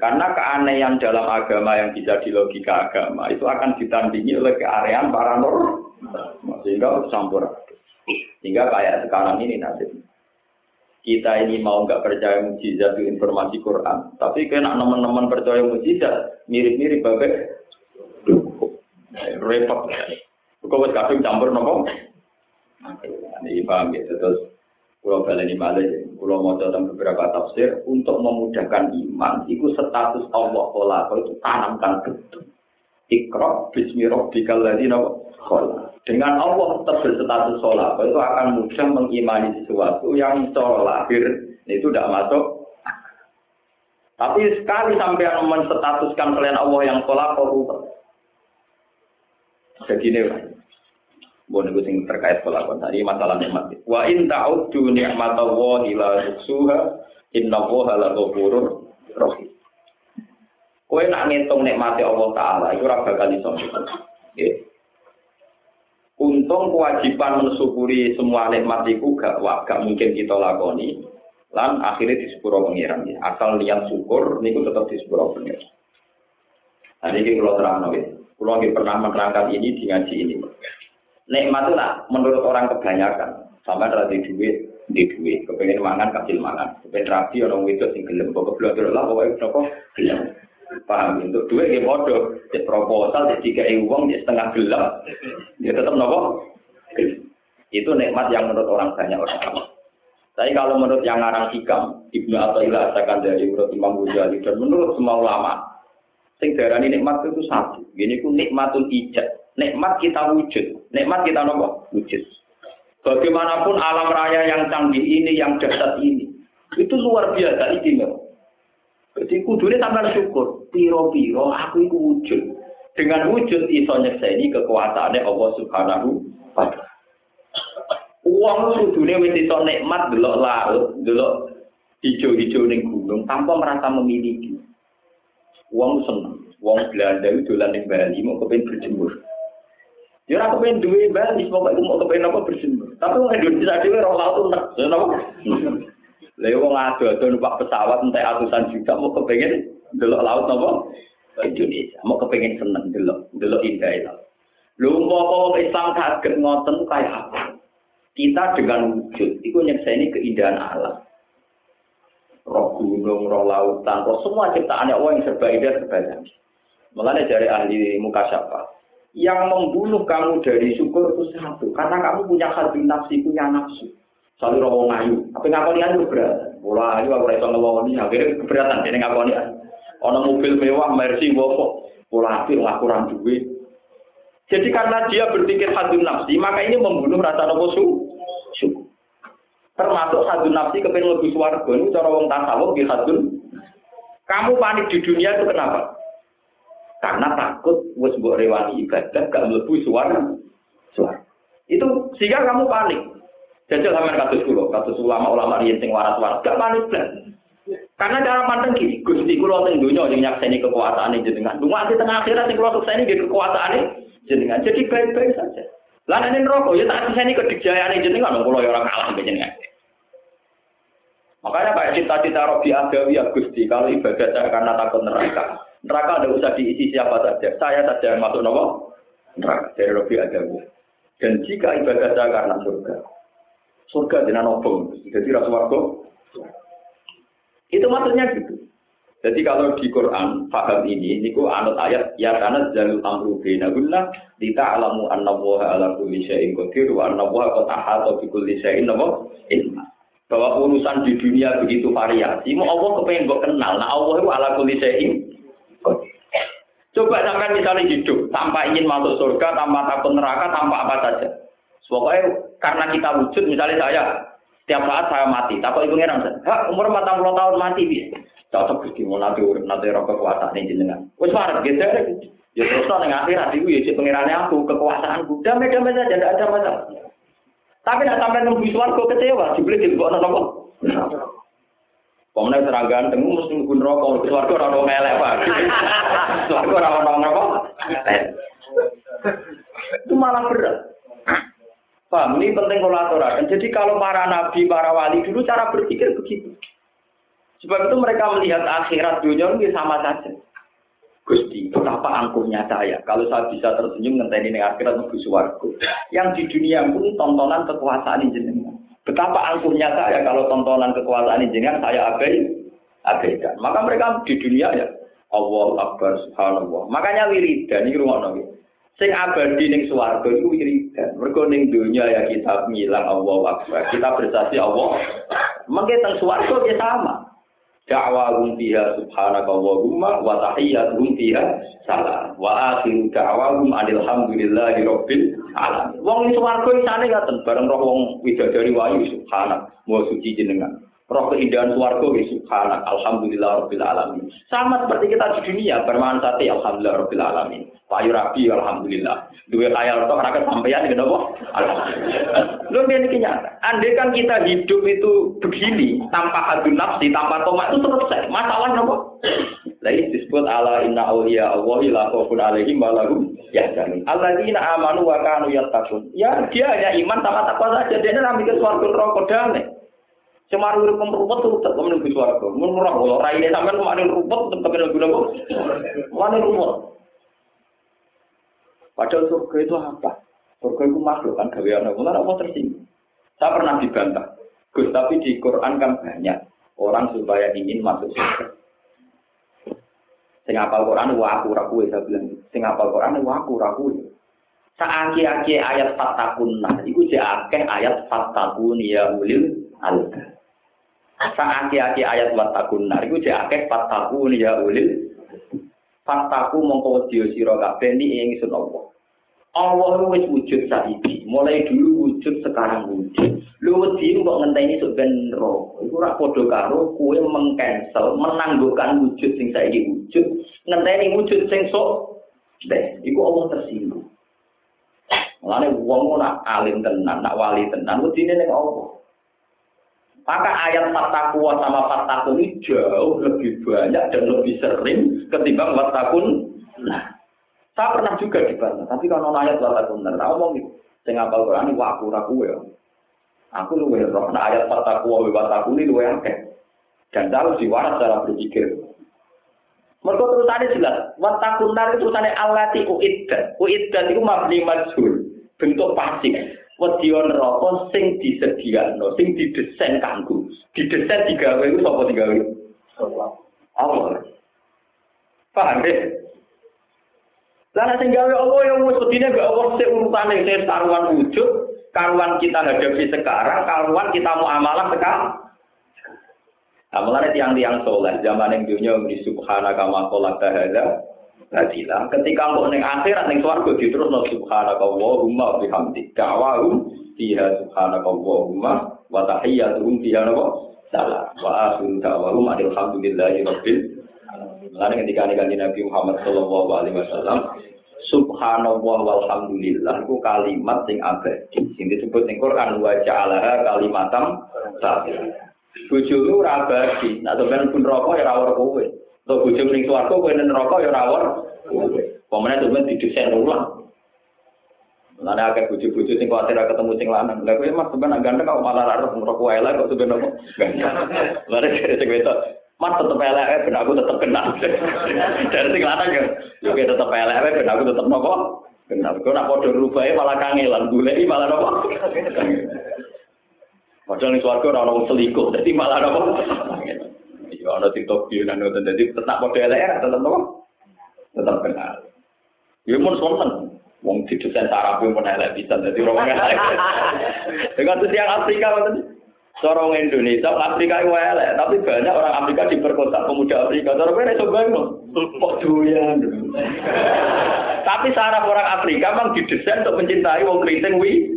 Karena keanehan dalam agama yang bisa di logika agama itu akan ditandingi oleh keanehan paranormal, sehingga campur. Sehingga kayak sekarang ini nasib. Kita ini mau nggak percaya mujizat itu informasi Quran, tapi kena teman-teman percaya mujizat mirip-mirip bagai repot. Kau kadung campur nopo. Ini paham ya, terus Pulau baleni malih, pulau mau dalam beberapa tafsir untuk memudahkan iman. Itu status Allah Taala itu tanamkan betul. Ikro bismi rabbikal ladzi Dengan Allah tetap berstatus sholat, itu akan mudah mengimani sesuatu yang secara lahir itu tidak masuk. Tapi sekali sampai menstatuskan kalian Allah yang sholat, kok Begini, Bon itu sing terkait pelakon tadi masalah nikmat. Wa in ta'uddu ni'matallahi la tuhsuha innallaha la ghafurur rahim. Kowe nak ngitung nikmati Allah taala itu ora bakal iso. Nggih. Untung kewajiban mensyukuri semua nikmat itu gak, gak mungkin kita lakoni. Lan akhirnya di sepuro pengiran. Asal niat syukur niku tetap di sepuro pengiran. Nah ini kalau terang, kalau pernah menerangkan ini di ngaji ini. Nikmat itu lah menurut orang kebanyakan. Sampai ada di duit, di duit. Kepengen mangan, kasih mangan. Kepengen rapi, orang itu sing gelem. Pokok belajar lah, pokoknya nopo gelem. Paham? Untuk duit ya bodoh. Di proposal, di tiga uang, di setengah gelap. Ya tetap nopo. Itu nikmat yang menurut orang banyak orang. Tapi kalau menurut yang ngarang hikam, Ibnu Athaillah akan dari menurut Imam Ghazali dan menurut semua ulama, sing darani nikmat itu satu. Gini ku nikmatul ijad. Nikmat kita wujud. Nikmat kita nopo? Wujud. Bagaimanapun alam raya yang canggih ini, yang dahsyat ini, itu luar biasa istimewa. Jadi kudunya sampai syukur. Piro-piro aku itu wujud. Dengan wujud iso nyekseni kekuasaannya Allah Subhanahu wa taala. Uang kudune wis iso nikmat delok laut, delok hijau-hijau ning gunung tanpa merasa memiliki. Uang seneng. Uang Belanda itu dolan ning Bali mau kepen berjemur. Ya ora kepen duwe Bali, pokoke mau kepen apa berjemur. Tapi wong Indonesia dhewe ora laut entek. Ya napa? Lha wong ado-ado numpak pesawat entek atusan juta mau kepengen delok laut napa? Indonesia mau kepengen seneng delok, delok indah itu. Lho umpama Islam kaget ngoten kaya apa? Kita dengan wujud itu nyekseni keindahan alam. Roh gunung, roh lautan, roh semua ciptaan Allah yang serba indah, serba canggih. Mengenai dari ahli muka siapa? Yang membunuh kamu dari syukur itu satu, karena kamu punya hati nafsi, punya nafsu. Selalu roh ngayu, tapi ngakoni ayu berat. Bola ayu aku rasa ngomong akhirnya keberatan ini ngakoni ayu. Ono mobil mewah, Mercy, Volvo, bola api kurang duit, jadi karena dia berpikir hadun nafsi, maka ini membunuh rasa nafsu syukur. Termasuk hadun nafsi kepengen lebih suarga. Ini cara wong tasawuf di hadun. Kamu panik di dunia itu kenapa? Karena takut wis mbok rewani ibadah gak mlebu suara. Suara. Itu sehingga kamu panik. Jajal sampean kados kula, kados ulama-ulama riyen sing waras-waras gak panik blas. Karena cara pandang gini, Gusti kula teng donya sing nyakseni kekuasaan jenengan. Cuma di tengah akhirat sing kula sukseni kekuasaan jenengan. Jadi baik-baik saja. Lah ini rokok ya tak bisa ini jenengan kalau ya orang kalah jenengan. Makanya kayak cita-cita Robi Adawi ya Gusti, kalau ibadah saya karena takut neraka. Neraka tidak usah diisi siapa saja. Saya saja yang masuk nopo neraka dari Robi Adawi. Dan jika ibadah saya karena surga, surga dengan nopo. Jadi rasuwargo. Itu maksudnya gitu. Jadi kalau di Quran paham ini, niku anut ayat ya karena jalul amru bainahunna kita alamu annallaha ala kulli syai'in qadir wa annallaha qad ahata bi kulli syai'in ilma. Bahwa urusan di dunia begitu variasi, mau Allah kepengen kok kenal. Nah Allah itu ala kulli syai'in Coba sampai misalnya hidup tanpa ingin masuk surga, tanpa takut neraka, tanpa apa saja. Pokoknya karena kita wujud, misalnya saya, setiap saat saya mati, takut ibu ngeran, hak umur 40 tahun mati, bisa. cocok Gusti mau nanti urip nanti ora kekuasaan jenengan. Wis parek gitu ya terus nang akhirat iku ya cek pengirane aku kekuasaanku. Damai-damai saja tidak ada masalah. Tapi nak sampai nunggu swarga kecewa, dibeli di nopo. Pemenang serang ganteng, mesti nunggu rokok, swarga ora ono melek pak. *laughs* Swarga ora ono apa? Itu malah berat. Paham, ini penting kolaborasi. Jadi kalau para nabi, para wali dulu cara berpikir begitu. Sebab itu mereka melihat akhirat dunia ini sama saja. Gusti, betapa angkuhnya saya. Kalau saya bisa tersenyum ngenteni ini akhirat lebih suaraku. Yang di dunia pun tontonan kekuasaan jenengan. Betapa angkuhnya saya kalau tontonan kekuasaan jenengan saya abai, abaikan. Maka mereka di dunia ya Allah Akbar Subhanallah. Makanya wiridan ini rumah nabi. Sing abadi ning swarga iku wiridan. Mergo ning dunia ya kita ngilang Allah Akbar. Kita bersaksi Allah. Mengke teng swarga ya sama. Da'wahum fiha subhanaka Allahumma wa tahiyyatuhum fiha salam. Wa akhiru da'wahum alhamdulillahi rabbil alamin. Wong iki swarga isane ngaten bareng roh wong widadari wayu subhanak. Wa suci jenengan roh keindahan swarga wa subhanak. Alhamdulillah rabbil alamin. Sama seperti kita di dunia bermanfaat alhamdulillah rabbil alamin. Payu rapi alhamdulillah. Dua kaya tok ora kesampaian ngene apa? Lho ngene iki nyata andai kan kita hidup itu begini tanpa hadu nafsi tanpa tomat itu selesai masalah nopo lagi disebut ala inna awliya Allah la khaufun alaihim wa lahum yahzanun. Alladzina amanu wa kanu yattaqun. Ya dia hanya iman sama takwa saja. Dia ora mikir swarga neraka damai Cuma urip rumput tuh tetap menunggu suaraku. Murah kalau raine sampean kemarin rumput tetap menunggu nopo. Mana rumput? Padahal surga itu apa? Surga itu makhluk kan gawean Allah, mulai Allah tersinggung. Saya pernah dibantah, Gus tapi di Quran kan banyak orang supaya ingin masuk surga. Sing apal Quran wa aku ra saya bilang. Sing apal Quran wa aku ra kuwe. Saaki-aki ayat fatakunna iku jek akeh ayat fatakun ya ulil albab. Saaki-aki ayat fatakunna iku jek akeh fatakun ya ulil Fataku mongko wedi sira kabeh ni ing sun Allah. Allah wis wujud saiki, mulai dulu wujud sekarang wujud. Lu wedi kok ngenteni sok ben. Iku ora padha karo kowe mengcancel, menangguhkan wujud sing saiki wujud, ngenteni wujud sing sok deh. Iku Allah tersinggung. Mulane wong ora alim tenan, nak wali tenan, wedine ning Allah. Maka ayat fatakwa sama fatakun ini jauh lebih banyak dan lebih sering ketimbang fatakun. Nah, saya pernah juga dibantah, tapi kalau ayat fatakun nah, ngomong gitu. Saya ngapal Quran ini waku raku ya. Aku lu roh, nah ayat fatakwa wa fatakun ini luwe akeh. Dan harus diwaras cara berpikir. Mereka terusannya jelas, watakun itu terusannya alati uiddat. Uiddat itu mabni majhul, bentuk pasif wedya neraka sing disediakno, sing didesain kanggo. Didesain digawe iku sapa digawe? Allah. Paham ya? Lah sing gawe Allah yang wis wedine gak Allah sing urutane sing karuan wujud, karuan kita hadapi sekarang, karuan kita mau amalan sekarang. Amalannya tiang-tiang soleh, zaman yang dunia di subhanaka ma kholaqta Nadilah, ketika mau neng akhirat neng swargo terus no subhanaka Allahumma bihamdik da'wahum fiha subhanaka Allahumma wa tahiyyatuhum fiha napa salah wa akhiru da'wahum alhamdulillahi rabbil alamin. ketika nih Nabi Muhammad sallallahu alaihi wasallam subhanallah walhamdulillah itu kalimat sing abadi sing disebut ning Quran wa ja'alaha kalimatam sabit. Bojomu ora abadi, nek sampeyan pun rokok ya ora kowe. Untuk bujum ning swarga kowe ning neraka ya rawon. Pemene tumen didesain ulang. Lan akeh bojo-bojo sing kuwatir ketemu sing lanang. Lah kowe mas sampean ganteng kok malah ra roh neraka wae lah kok sampean nopo. Lare sing wedok. Mas tetep elek ben aku tetep kenal. Dari sing lanang ya. Yo tetep elek ben aku tetep nopo? Kenal. Kok nak padha rubahe malah kangelan goleki malah nopo? Padahal ning swarga ora ono selingkuh, dadi malah nopo? Ya ana TikTok yo nang ngoten dadi tetap model elek tetep apa? Tetap kenal. Ya mun sonten wong didesain saraf pun elek bisa dadi orang elek. *laughs* Dengan tiang Afrika ngoten. Seorang Indonesia, Afrika itu elek, tapi banyak orang Afrika diperkosa pemuda Afrika. Kowe iso bayang kok doyan. *laughs* Tapi saraf orang Afrika memang didesain untuk mencintai wong keriting wi.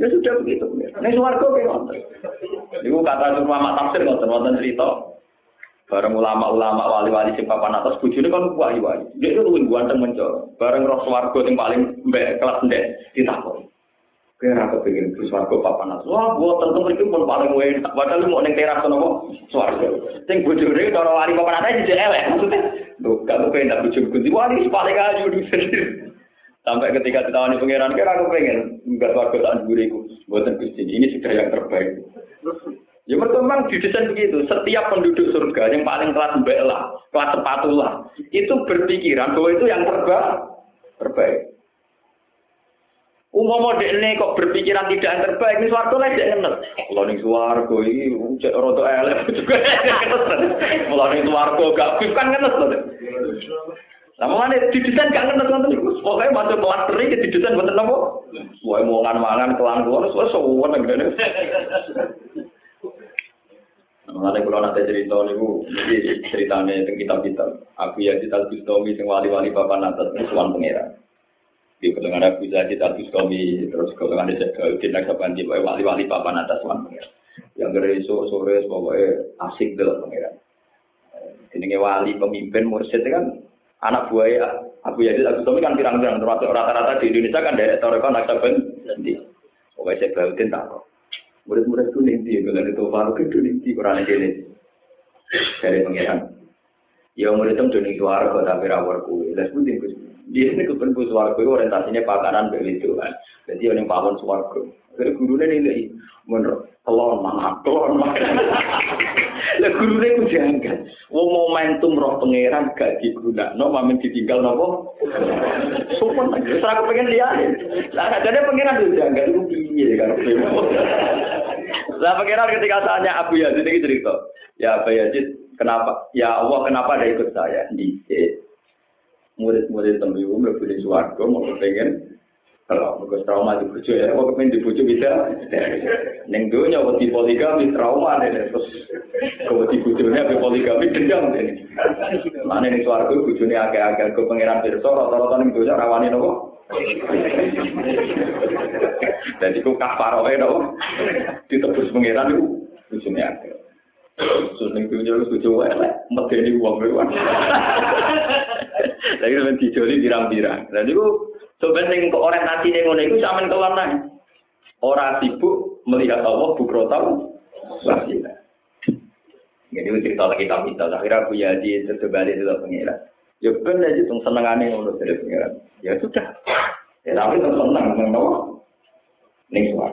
Ya sudah begitu. Ini suarga kayak ngoten. Iku kata ulama tafsir ngoten wonten cerita. Bareng ulama-ulama wali-wali sing papan atas bojone kan wali-wali. Dia itu luwih ganteng mencor. Bareng roh swarga sing paling mbek kelas ndek ditakon. Kira aku pengen ke swarga papan atas. Wah, gua tentu mriki pun paling enak. Padahal mau ning teras kono swarga. Sing bojone cara wali papan atas dijek elek. Maksudnya, lho, kamu pengen tak bojo wali paling ayu di sendiri. Sampai ketika ditawani pangeran, kira aku pengen enggak warga tak duriku. Buatan Gusti ini sudah yang terbaik. Ya memang didesain begitu. Setiap penduduk surga yang paling kelas mbak kelas sepatu lah, itu berpikiran bahwa itu yang terbaik. Terbaik. Umum ini kok berpikiran tidak yang terbaik, ini suarga lah tidak ngenes. Kalau ini suarga ini cek roto elek *laughs* juga Kalau ini suarga gak kan ngenes Sama mana didesain gak ngerti nonton itu. Pokoknya masuk kelas teri ke didesain buat apa? Wah mau ngan mangan kelan keluar, soalnya semua negara. Mengenai kalau nanti cerita nih bu, jadi ceritanya tentang kitab kitab. Aku ya kita Bustami sing wali-wali bapak nanti suan pangeran. Di kedengar aku ya kita Bustami terus kedengar saya ke tidak sepanjang wali-wali bapak nanti suan pangeran. Yang dari sore pokoknya asik dalam pangeran. Ini wali pemimpin mursyid kan anak buaya Abu Yazid Abu Sumi kan pirang-pirang termasuk rata-rata di Indonesia kan dari Toreko Naksaben nanti. Pokoknya saya bautin tak murid-murid itu nanti dengan itu baru itu nanti kurang ini dari pengiran. Ya murid itu dunia suara kok tapi rawar kue dan sebutin dia ini kepentu suara kue orientasinya pakanan begitu kan. Jadi yang suara kue jadi gurunya ini menurut telur mana? Telur mana Lah gurune ku janggal. Wong momentum roh pangeran gak digunakno mamen ditinggal nopo? Sopan lagi. Wis aku pengen lihat. Lah jadi pangeran itu janggal itu piye kan. Lah pangeran ketika tanya Abu Yazid ini cerita. Ya Abu Yazid, kenapa? Ya Allah, kenapa ada ikut saya? Dicek. Murid-murid tembiwu mlebu di swarga mau pengen kalau mereka trauma di bujuk ya, kok kepengen di bujuk bisa. Neng dunia wedi poligami trauma nih, terus kalau di bujuknya be poligami dendam nih. Mana nih suaraku agak-agak ke pangeran pirsa, rata-rata neng dunia rawani nopo. Dan itu kafarohe nopo, ditebus pangeran itu bujuknya agak. Terus neng dunia lu bujuk elek, medeni uang bewan. Lagi sampai dijoli birang-birang. Dan itu Sebenarnya kok orientasi yang ngono itu sampean keluar nang. Orang sibuk melihat Allah bukrotal wasila. Jadi cerita lagi kami kita, akhirnya aku ya di terbalik itu pengira. Ya benar aja tuh senengannya ngono dari pengira. Ya sudah. Ya tapi tuh seneng ngono. Ning suar.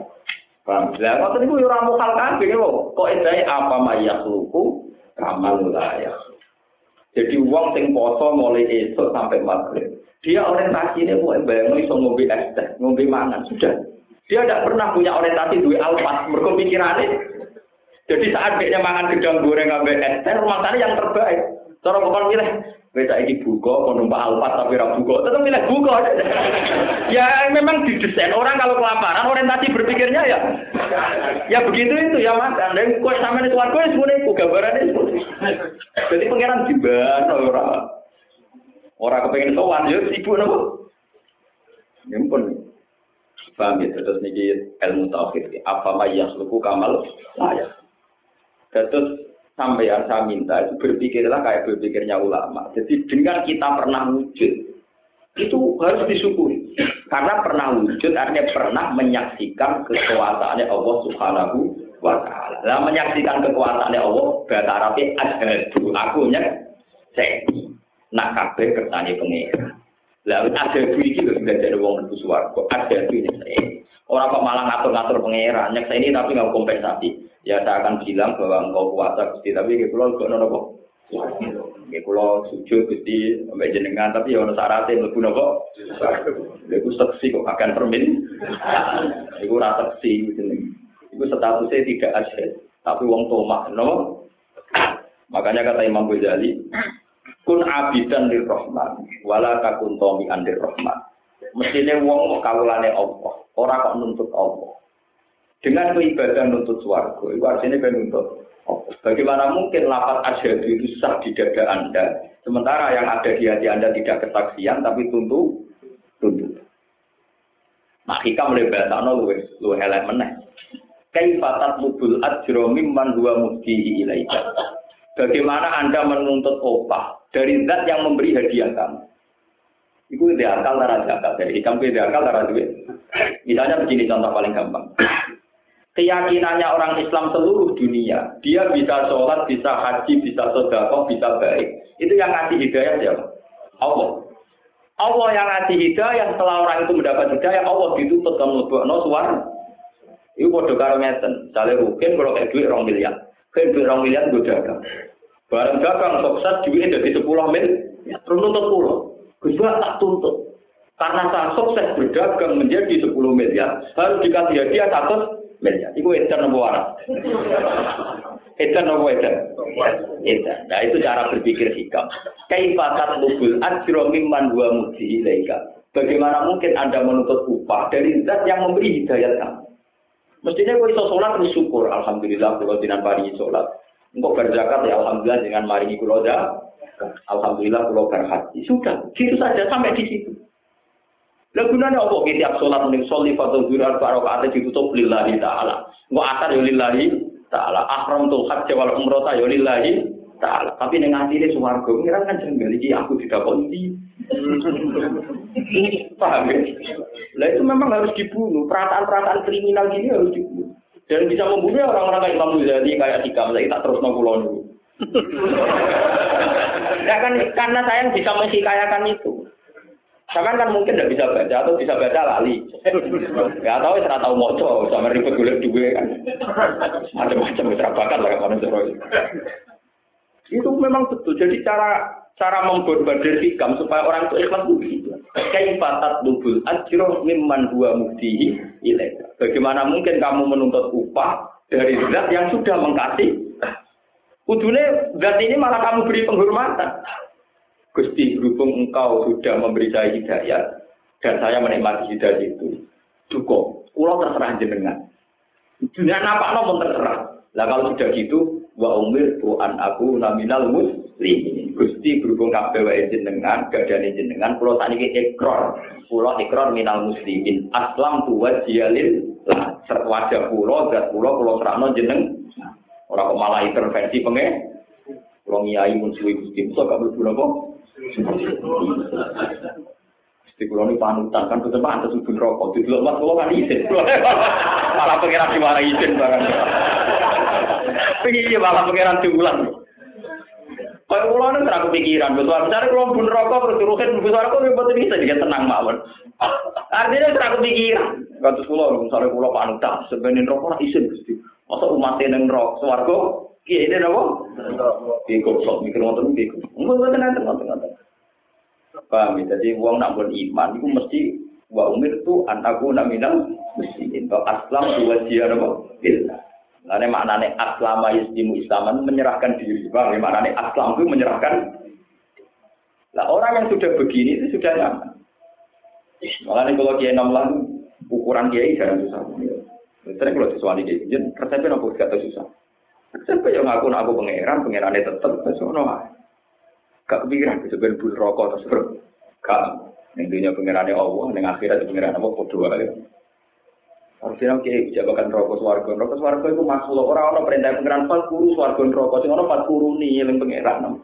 Paham? Lah kok tadi gue orang mukal kabeh lho. Kok endai apa mayak luku kamal layak. Jadi uang sing poso mulai esok sampai maghrib. Dia orientasi ini mau bayang iso ngombe es teh, ngombe mangan sudah. Dia tidak pernah punya orientasi dua alfas, pikirannya. Jadi saat dia mangan gedang goreng ngambil es teh, rumah tangga yang terbaik. Cara kau milih, beda ini buka, mau numpak alfas tapi rabu buka, tetap milih buka. *laughs* ya memang didesain orang kalau kelaparan orientasi berpikirnya ya, ya begitu itu ya mas. Dan kue sama itu warga semuanya itu gambarannya. Jadi pangeran diban orang. Orang kepengen sowan ya sibuk nopo. Ya pun. Paham ya, terus niki ilmu tauhid. Apa mayas luku kamal saya. Terus sampai yang saya minta itu berpikirlah kayak berpikirnya ulama. Jadi dengan kita pernah wujud, itu harus disyukuri. Karena pernah wujud artinya pernah menyaksikan kekuasaannya Allah Subhanahu wa taala. Lah menyaksikan kekuasaannya Allah Arabnya asyhadu aku nya saya nak kabeh kersane pengira. Lalu ada duit iki lho belajar wong mlebu swarga. Ada duit ini. Orang kok malah ngatur-ngatur pengira, nyeksa ini tapi nggak kompensasi. Ya saya akan bilang bahwa engkau kuasa gusti, tapi kayak pulau gak nono kok. Kayak pulau sujud gusti, sampai jenengan, tapi ya ono syaratnya mlebu nopo. Iku seksi kok akan permin. Iku rasa seksi jeneng. Iku statusnya tidak ada, tapi wong tomak, no. Makanya kata Imam Ghazali, kun abidan lir rahman wala takun tomi andir rahman mestine wong kawulane Allah ora kok nuntut Allah dengan beribadah nuntut swarga itu artinya kan nuntut Allah. Bagaimana mungkin lapat asyhadu itu sah di dada Anda sementara yang ada di hati Anda tidak kesaksian tapi tuntut tuntut Nah, hikam mulai bahasano luwe, luwe elek meneh. Kaifatat mubul ajro mimman huwa muftihi ilaika. Bagaimana Anda menuntut opah dari zat yang memberi hadiah kamu. Itu ide akal darah zakat. Jadi kamu ide akal darah duit. Misalnya begini contoh paling gampang. Keyakinannya orang Islam seluruh dunia, dia bisa sholat, bisa haji, bisa sodako, bisa baik. Itu yang ngasih hidayah siapa? Allah. Allah yang ngasih hidayah, setelah orang itu mendapat hidayah, Allah ditutup dan no suara. Itu bodoh karo ngeten. Misalnya rukin kalau kayak duit rong miliar. Duit rong miliar gue dagang. Barang dagang sukses duitnya jadi sepuluh mil, terus nuntut pulau. Gus tak tuntut. Karena saya sukses berdagang menjadi sepuluh miliar, harus dikasih hadiah satu miliar. Itu edan nopo waras. *laughs* Edan nopo edan? Edan. Nah itu cara berpikir hikam. Kaifatat lubul ajro mimman dua ilaika. Bagaimana mungkin Anda menuntut upah dari zat yang memberi hidayat kamu? Mestinya kau iso sholat bersyukur. Alhamdulillah kalau tidak pari sholat. Engkau berzakat ya alhamdulillah dengan mari kula Alhamdulillah kula berhaji. Sudah, gitu saja sampai di situ. Lah gunanya apa kita tiap sholat ning sholli fatu zurar barakaat ditutup lillahi taala. Engko asar ya lillahi taala. Ahram tul hajj wal umrah ya lillahi taala. Tapi ning atine swarga ngira kan jengkel iki aku didakoni. Paham ya? Lah itu memang harus dibunuh. Perasaan-perasaan kriminal gini harus dibunuh. Dan bisa membunuh orang-orang kayak Imam Ghazali, kayak Dikam, saya tak terus nongkulon dulu. ya kan karena saya bisa menghikayakan itu. Sama kan mungkin tidak bisa baca atau bisa baca lali. Gak tahu saya tahu moco sama ribet golek duwe kan. Macam-macam bakat lah kapan Itu memang betul. Jadi cara cara memborbadir hikam supaya orang itu ikhlas begitu. Kaifatat dubul ajro mimman dua muktihi ilaika. Bagaimana mungkin kamu menuntut upah dari zat yang sudah mengkasih? Kudune zat ini malah kamu beri penghormatan. Gusti berhubung engkau sudah memberi saya hidayat dan saya menikmati hidayat itu. Cukup, pulau terserah jenengan. Dunia nampak pun terserah. Lah kalau sudah gitu, wa umir an aku naminal muslimin. Gusti berhubung kabeh wae jenengan, gadane jenengan, kula sakniki ikrar. Kula ikrar minal muslimin. Aslam tu wajiyalil lah. Wajah kula, zat kula, kula serahno jeneng. Ora kok malah intervensi pengen. Kula ngiyai mun suwi Gusti, kok gak mlebu napa? Di kulo ini panutan kan betul pantas ubun rokok. Di dulu mas kulo kan izin. malah pengiran di mana izin bahkan. Iya malah pengiran di bulan. Kalau kulo ini terang pikiran. Betul. Misalnya kulo bun rokok terus turutin bun rokok itu bisa dia tenang mawon. Artinya terang pikiran. Katus kulo misalnya kulo panutan sebenarnya rokok lah izin gusti. Masa umat rokok suarga Iya, ini apa? Iya, goblok mikir ngoten iki. Enggak ngoten ngoten ngoten ngoten. Paham ya? Jadi wong nak pun iman itu mesti wa umir tu antaku naminal mesti itu aslam dua dia apa? Billah. Lalu maknanya aslama yusdimu islaman menyerahkan diri. Paham ya? Maknanya aslam itu menyerahkan. Nah orang yang sudah begini itu sudah nyaman. Makanya kalau kiai enam ukuran kiai jarang susah. Sering kalau sesuatu kiai, resepnya nopo gak susah. Siapa yang ngaku aku pangeran, pangerannya terus ngono Gak kepikiran, sebenarnya bul rokok terus ber. Gak, intinya pangerannya Allah, yang akhirat pangeran apa, bodoh aja. Harusnya oke, jabakan rokok swarga, rokok swarga itu makhluk orang orang perintah pangeran empat guru swarga rokok, sing orang empat guru nih yang pangeran.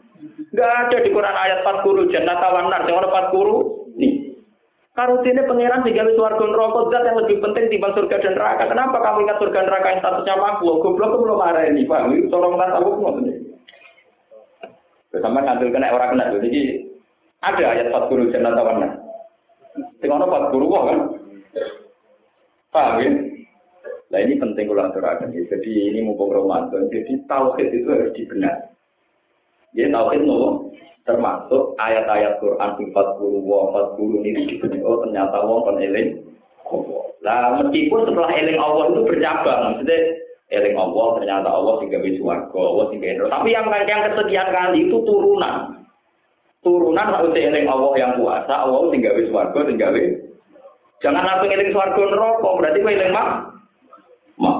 Gak ada di Quran ayat empat guru jannah tawanar, sing orang empat guru nih. Karutine pangeran tiga warga neraka zat yang lebih penting timbang surga dan neraka. Kenapa kamu ingat surga neraka yang statusnya makhluk? Goblok belum marah ini, Pak. Tolong tak tahu ngoten. Sama ngambil kena orang kena. Jadi ada ayat empat guru jannah tawana. Sing ana empat guru kok kan. Paham ya? Nah ini penting kalau aturakan ya. Jadi ini mumpung Ramadan. Jadi tauhid itu harus dibenar. Ya tauhid nopo termasuk ayat-ayat Quran 40 wa 40 ini diberi oh ternyata wong kon eling lah meskipun setelah eling Allah itu bercabang maksudnya eling Allah ternyata Allah sing gawe swarga Allah sing gawe tapi yang yang kesekian kali itu turunan turunan harus eling Allah yang kuasa Allah sing gawe swarga sing gawe jangan langsung eling swarga neraka berarti kowe eling mak mak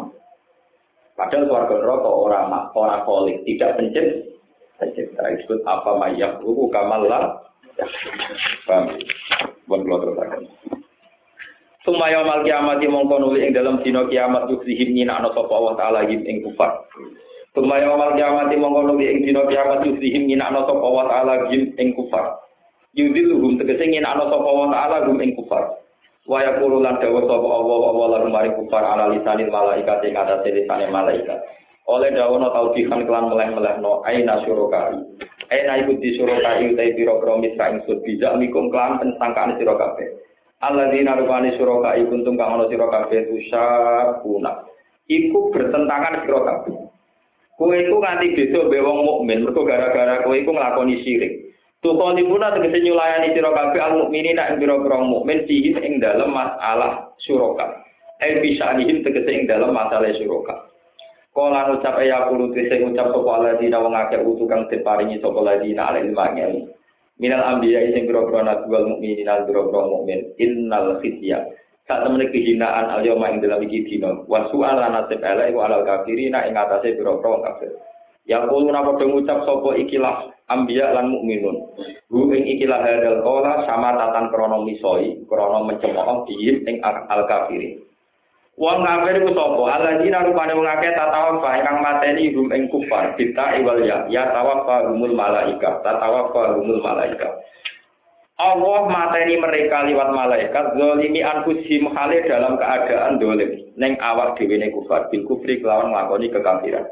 padahal swarga neraka ora mak ora kolik tidak pencet Tercipta disebut apa mayak ruku kamalla. Paham? Buat kalau terus. Sumaya mal kiamat mongko nuli ing dalam dina kiamat yuksihim nyinakno sapa Allah taala him ing kufar. Sumaya mal kiamat mongko nuli ing dina kiamat yuksihim nyinakno sapa Allah taala him ing kufar. Yudiluhum tegese nyinakno sapa Allah taala hum ing kufar. Wa yaqulu lan dawa sapa Allah Allah lan mari kufar ala lisanil malaikat ing atase lisane malaikat oleh dawono taubihan kelan meleh-meleh no aina surokai aina iku di surokai utai biro kromis kain sud bijak mikum kelan pensangkaan kafe Allah di narupani surokai kuntum kang ono siro kafe tusabuna iku bertentangan siro kafe kue iku nganti beda mukmin mergo gara-gara kue iku nglakoni syirik Tukau dibuna tegese nyulayani siro kafe al mukminin ing biro krong mukmin sihim ing dalam masalah suroka. Eh bisa nihim tegese ing dalam masalah suroka. Kala ngucap ya kulo tese ngucap sapa aladina wong akeh utu kang diparingi sapa aladina ala ilmane. Minal anbiya sing boro-boro nabi wal mukminin al boro-boro mukmin innal khizya. Sak temene kehinaan al yauma ing dalam iki dina. Wa su'al nasib ala iku alal kafirina ing atase kafir. Ya kulo napa ngucap sapa ikilah anbiya lan mukminun. Hu ing ikilah hadal qala sama tatan krana misoi, krana mencemooh diim ing al kafirin. Wong kafir ku sapa? Alladzina rupane wong akeh tatawafa ingkang mateni hum ing kufar kita iwal ya ya tawafa humul malaika tatawafa humul malaika. Allah mateni mereka liwat malaikat zalimi anfusim hale dalam keadaan dolim neng awak dhewe ne kufar bil kufri kelawan nglakoni kekafiran.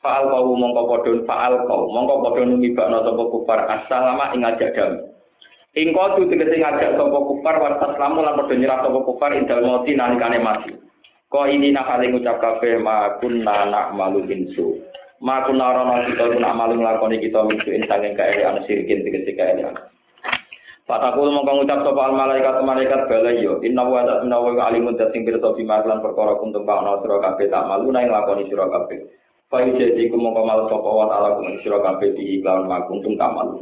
Faal kau mongko padha faal kau mongko padha numibakno sapa kufar assalama ing ajak damai. Ingko tu tegese ngajak sapa kufar wasat lamu lan padha nyerah sapa kufar indal mati nalikane mati. Ko ini nak kali ngucap kabeh ma kunna nak malu insu. Ma kunna rono kita nak malu nglakoni kita minsu ing sanging kaelean sirkin tegese kaelean. Fatakul mongko ngucap sapa al malaikat malaikat bala yo inna wa ta'ala wa alimun tasing pirsa bima lan perkara kuntum kana sira kabeh tak malu nang nglakoni sira kabeh. Fayu jadi ku mongko malu sapa wa ta'ala kun sira kabeh di iklan makuntum tak malu.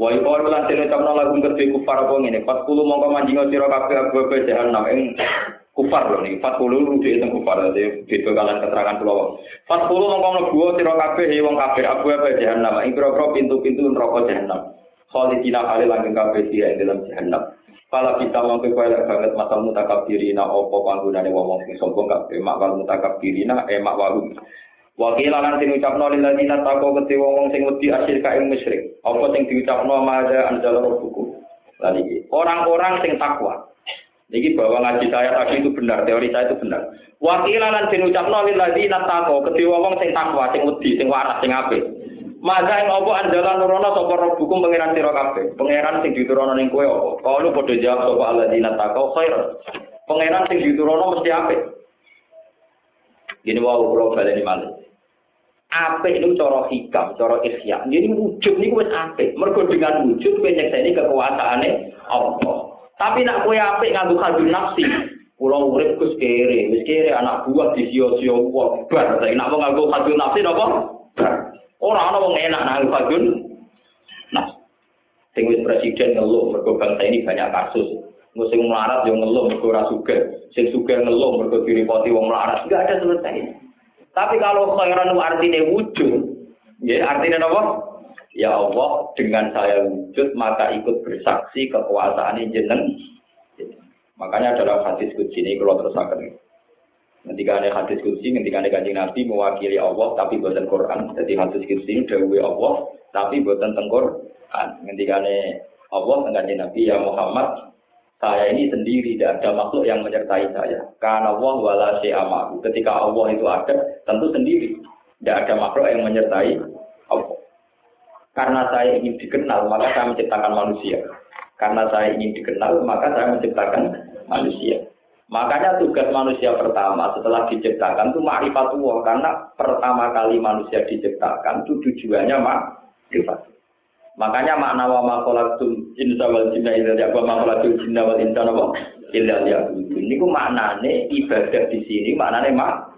Wa iku lan dene tamna lagu kedhe kufar apa ngene. Pas kulo mongko manjinga sira kabeh abu jahanam ing kufar lho nih. Pas kulo rujuk teng kufar dadi beda kalian keterangan kula. Pas kulo mongko mlebu sira kabeh wong kafir abu jahanam ing pira pintu-pintu neraka jahanam. Khalidina kali langgeng kabeh dia ing dalam jahanam. Pala kita mangke kowe lek banget masal mutakabirina opo panggonane wong sing sombong kabeh mak wal mutakabirina eh mak walu. Wakil lan sing ucapno lil ladina tako kete wong sing wedi asyir ka ing musyrik. Apa sing diucapno maza anjal buku. Lan iki orang-orang sing takwa. Niki bahwa ngaji saya tadi itu benar, teori saya itu benar. Wakil lan sing ucapno lil ladina tako kete wong sing takwa, sing wedi, sing waras, sing apik. Maza ing apa anjala nurono sapa rabbukum pangeran sira kabeh. Pangeran sing diturono ning kowe apa? Kalu padha jawab sapa alladzina tako khair. Pangeran sing diturono mesti apik. Ini wau kula baleni malih. apik itu cara hikam, cara ikhya. Jadi wujud ini wis apik. Mergo dengan wujud kowe nyekseni kekuasaane Allah. Tapi nak kowe apik nganggo kadun nafsi. Pulau urip kus kere, wis kere anak buah di sio-sio wong bar. Tapi nak mau nganggo kadun nafsi napa? Bar. Ora ana enak nganggo kadun nafsi. Sing presiden ngeluh mergo bangsa ini banyak kasus. Sing melarat yo ngeluh mergo ora sugih. Sing sugih ngeluh mergo diripoti wong melarat. Enggak ada selesai. Tapi kalau khairan artinya wujud, ya artinya apa? Ya Allah, dengan saya wujud maka ikut bersaksi kekuasaan jeneng. Makanya dalam hadis kudsi ini kalau akan Ketika ada hadis kudsi, ketika ada kajian Nabi mewakili Allah tapi buatan Quran. Jadi hadis kudsi ini dahului Allah tapi buatan tengkor. Ketika ada Allah dengan Nabi ya Muhammad saya ini sendiri, tidak ada makhluk yang menyertai saya. Karena Allah wala amahu. Ketika Allah itu ada, tentu sendiri. Tidak ada makhluk yang menyertai Allah. Karena saya ingin dikenal, maka saya menciptakan manusia. Karena saya ingin dikenal, maka saya menciptakan manusia. Makanya tugas manusia pertama setelah diciptakan itu ma'rifatullah. Karena pertama kali manusia diciptakan itu tujuannya ma'rifatullah. Makanya makna wa ma khalaqtul jinna wal jinna illa ya wa ma khalaqtul jinna wal insana wa illa liya'budun. Niku maknane ibadah di sini maknane mak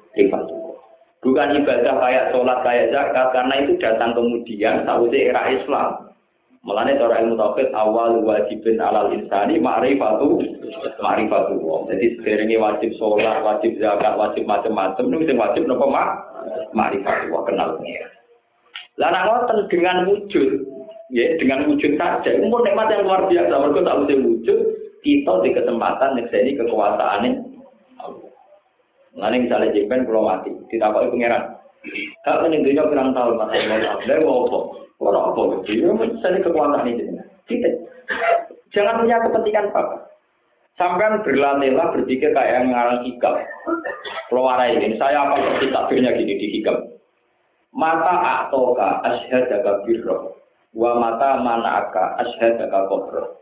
Bukan ibadah kayak sholat, kayak zakat, karena itu datang kemudian sausé era Islam. Mulane cara ilmu tauhid awal wajibin alal insani ma'rifatu ma'rifatu. Jadi sederenge wajib sholat, wajib zakat, wajib macam-macam niku sing wajib napa mak ma'rifatu kenal pengira. Lah dengan wujud ya dengan wujud saja itu pun nikmat yang luar biasa mereka tak wujud kita di kesempatan ini kekuasaan Nanti misalnya jempen pulau mati, ditakoki pangeran. Kak ini dunia kurang tahu mas Allah, dia mau apa? Orang apa? Dia misalnya kekuasaan ini. Kita jangan punya kepentingan apa. Sampai berlatihlah berpikir kayak yang ngarang hikam. Keluar ini, saya apa seperti takbirnya gini di hikam. Mata atoka asyhadaka birroh wa mata manaka asyhadaka kofro.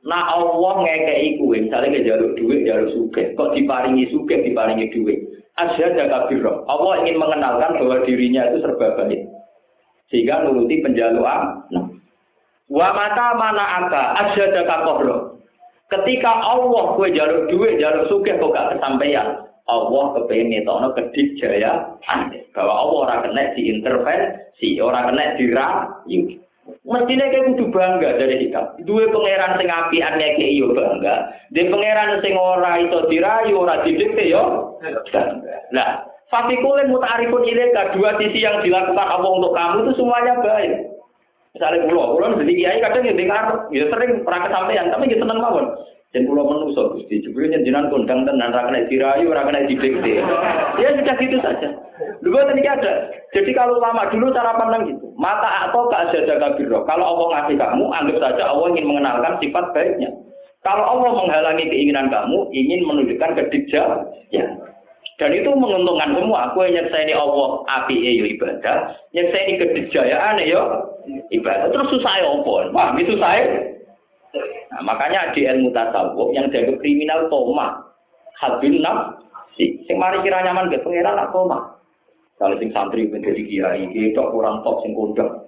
Nah Allah ngekei kuwe, misalnya ke jalur duit, jalur suge, kok diparingi suge, diparingi duit. Asyhadaka birro. Allah ingin mengenalkan bahwa dirinya itu serba baik. Sehingga nuruti penjaluan. Nah. Wa mata mana aka asyhadaka kofro. Ketika Allah kue jalur duit, jalur suge, kok gak kesampaian. Allah kepengen ngetokno kedijaya bahwa Allah orang kena diintervensi, orang kena dirayu. Mestinya kayak kudu bangga dari hikam. Dua pangeran sing apian kayak yo bangga. Di pangeran sing ora itu dirayu, ora didikte yo. Nah, Fafikulin mutarifun ilaika dua sisi yang dilakukan Allah untuk kamu itu semuanya baik. Misalnya pulau, pulau jadi kiai kadang ya dengar, ya sering pernah kesampaian, tapi ya seneng mawon. Dan pulau menuso gusti, juga jenengan kondang tenan, rakyat dirayu, rakyat didikte. Ya sudah gitu saja. Dulu tadi ada. Jadi kalau lama dulu cara pandang gitu. Mata atau gak jaga biro. Kalau Allah ngasih kamu, anggap saja Allah ingin mengenalkan sifat baiknya. Kalau Allah menghalangi keinginan kamu, ingin menunjukkan kedijak, ya. Dan itu menguntungkan semua. Aku yang ini Allah api yo ibadah, ini kedijayaan yo ibadah. Terus susah ya apa? Wah, itu saya Nah, makanya di ilmu tasawuf yang dianggap kriminal toma. Hadbin nafsi. Sing mari kira nyaman gak pengeran nak toma. Kalau sing santri menjadi kiai, kita kurang top sing kondang.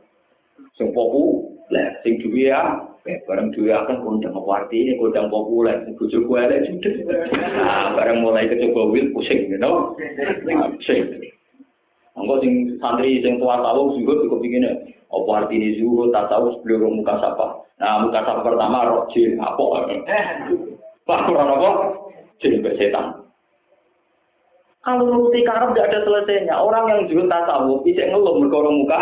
Sing populer, sing duwe ya, bareng duwe akan kondang apa artinya kondang populer, sing bojo gue ada judes. *laughs* Nah, bareng mulai kecoba wil pusing, you know? Nah, pusing. Engko sing santri sing tua tahu juga cukup begini. Apa artinya zuhud tak tahu sebelum muka sapa. Nah, muka sapa pertama rojil apa? Pak kurang apa? Jin setan. Kalau nuruti karep tidak ada selesainya. Orang yang juga tasawuf tidak ngeluh berkorong muka.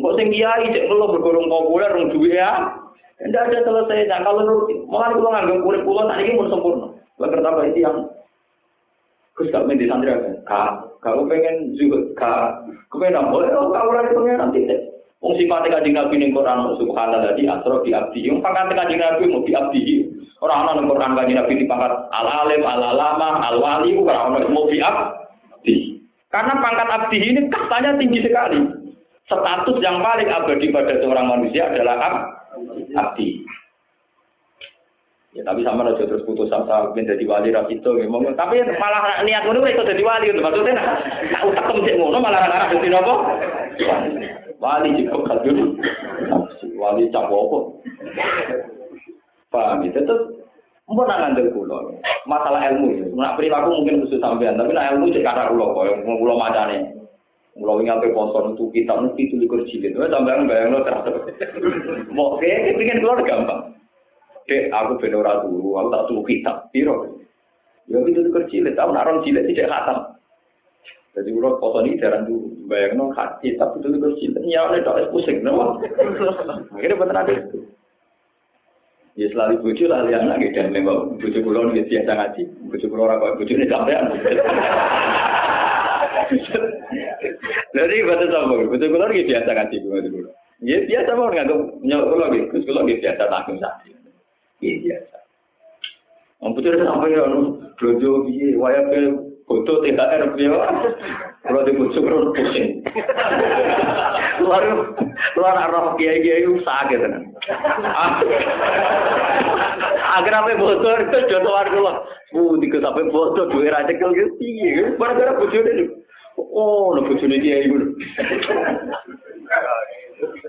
Enggak sing kiai cek ngeluh berkorong populer rong duwe ya. Tidak ada selesainya. Kalau nuruti, malah kalau nganggap kulit pulau tadi ini pun sempurna. Lalu tambah itu yang Gus gak santri aja. Kak, kalau pengen juga kak, kepengen boleh oh kalau lagi pengen nanti deh. Wong sifatnya kanjeng Nabi ning Quran subhanallah di asro di abdi. Wong pangkat kanjeng Nabi mau di abdi. Ora ana ning Quran kanjeng Nabi di pangkat al alim, al alama, al wali ora ana mau di abdi. Karena pangkat abdi ini kastanya tinggi sekali. Status yang paling abadi pada seorang manusia adalah ab, abdi. Ya tapi sama aja terus putus asa menjadi wali rasito ngomong. Tapi malah niat ngono itu jadi wali itu maksudnya tak utak kemencek ngono malah ora dadi napa? Wali juga kadung. Wali cap apa? Paham itu terus Mbok nang ngandel kula. Masalah ilmu ya. Nak perilaku mungkin khusus sampean, tapi nak ilmu cek kata kula yang kula macane. Kula wingi ape itu kita mesti tulis kursi itu. Sampeyan bayangno terus. Mau kayak pengen keluar gampang. Dek, aku ben ora turu, aku tak turu kitab. Piro? Ya itu kecil, tahu naron cilik tidak khatam. Jadi kalau foto ini jarang dulu, bayang no hati, tapi itu kecil. Ya oleh tak pusing, no. *laughs* Akhirnya bener ada itu. Ya selalu bucu lah lihat lagi dan memang bucu pulau ini biasa ngaji, bucu pulau orang kau bucu ini sampean. *laughs* Jadi betul sama, bucu pulau ini biasa ngaji, bucu pulau. Ya biasa mau nggak nyok pulau gitu, pulau biasa langsung sakit. Iya biasa. Om putus sampai ya, dojo biye, waya ke foto THR biye, kalau di pucuk kalau pusing. Luar luar arah kiai kiai itu sakit kan. Agar apa bocor itu jodoh warga lah. Bu, tiga sampai bocor dua raja kecil gitu, iya. Gara-gara bocor ini. Oh, bocor ini kiai gitu.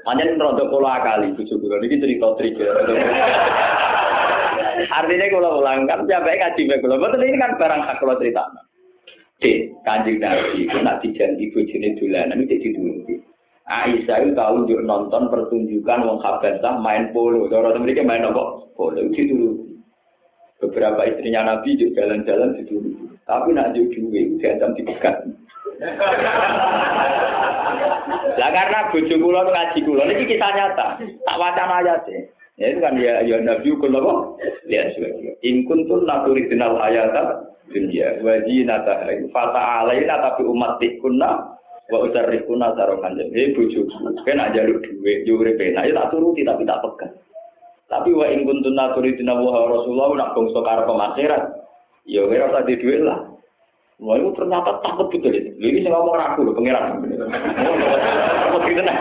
Hanya rada kula akali bojo kula niki cerita trigger. Artinya kalau ulang kan sampai ngaji bae kula. Betul ini kan barang hak kula cerita. Dek, kanjeng Nabi itu nak dijanji bojone dolanan itu dituruti. Aisyah itu tahu juga nonton pertunjukan wong Habasah main polo. Cara mereka main apa? Polo itu dituruti. Beberapa istrinya Nabi juga jalan-jalan dituruti. Tapi nak duit, diancam dipegat. Lah karena bojo kula ngaji kula niki kisah nyata. Tak wacana ayat e. Ya itu kan ya ya nabi kula kok. Ya in kuntum naturidinal hayata dunya wa zinata fata alaina tapi umat kunna wa usarrifuna sarokan jadi bojoku kan aja lu duwe yo urip enak ya tak turuti tapi tak pegang. Tapi wa in kuntum naturidinal wa rasulullah nak bangsa karo akhirat. Ya ora usah di lah. Wah itu ternyata takut betul itu. Ini saya ngomong aku loh pangeran. *laughs* Takut gitu nah.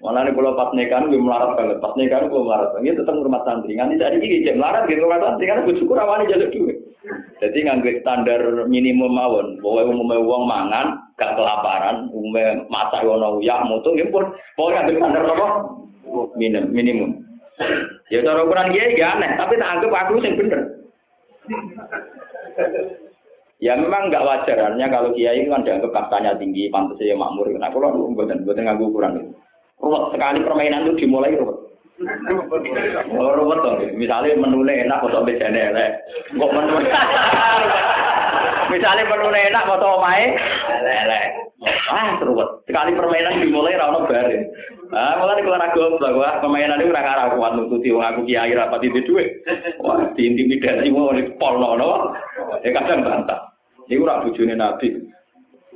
Malah nih kalau pas nikahan gue melarat banget. Pas nikahan gue melarat banget. Tetap rumah santri. Nganti tadi ini jam melarat gitu rumah santri karena gue syukur awalnya jalur duit. Jadi ngambil standar minimum mawon. Bahwa umumnya uang mangan, gak kelaparan, umumnya masak wono uyak, mutung, ya pun. Pokoknya ngambil standar apa? Minimum. minimum. Ya cara ukuran dia ya aneh, tapi tak anggap aku sih bener. Ya memang nggak wajar, artinya kalau kiai itu kan dianggap kastanya tinggi, pantasnya ya makmur. Nah, kalau buatan buatan nganggu ukuran itu. Ruwet sekali permainan itu dimulai ruwet. Oh, ruwet dong. Misalnya menunya enak, foto bejane elek. Kok menu *laughs* Misalnya menunya enak, omae elek. Ah, ruwet. Sekali permainan dimulai rano bare. Ah, mulai keluar aku bahwa permainan itu ora karo kuat nututi wong aku kiai rapat itu duit. Wah, diintimidasi mau di polno no. Ya kadang bantah. Iku ora bojone Nabi.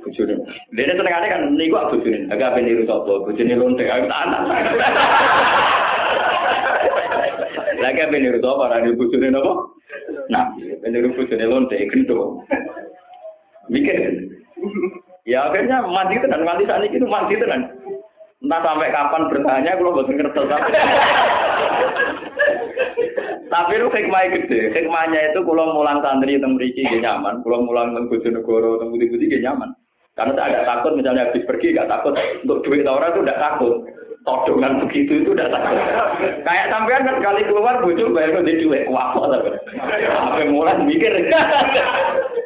Bojone. Dene senengane kan niku bojone. Agak ben niru sapa? Bojone lonte. Aku tak anak. Lagi ben niru sapa? Ora niru bojone napa? Nabi. Ben niru bojone lonte kendo. Mikir. Ya akhirnya mati tenan, mati saat itu mati tenan. Entah sampai kapan bertanya, kalau bosan ngerti. *laughs* Tapi itu hikmah gede. Hikmahnya itu kalau mulang santri teng mriki gak nyaman, kalau mulang teng Bojonegoro teng gak nyaman. Karena saya agak takut misalnya habis pergi gak takut untuk duit orang itu udah takut. Todongan begitu itu udah takut. Kayak sampean kan sekali keluar bojo bayar di duit wapo tapi. Sampai mulai mikir.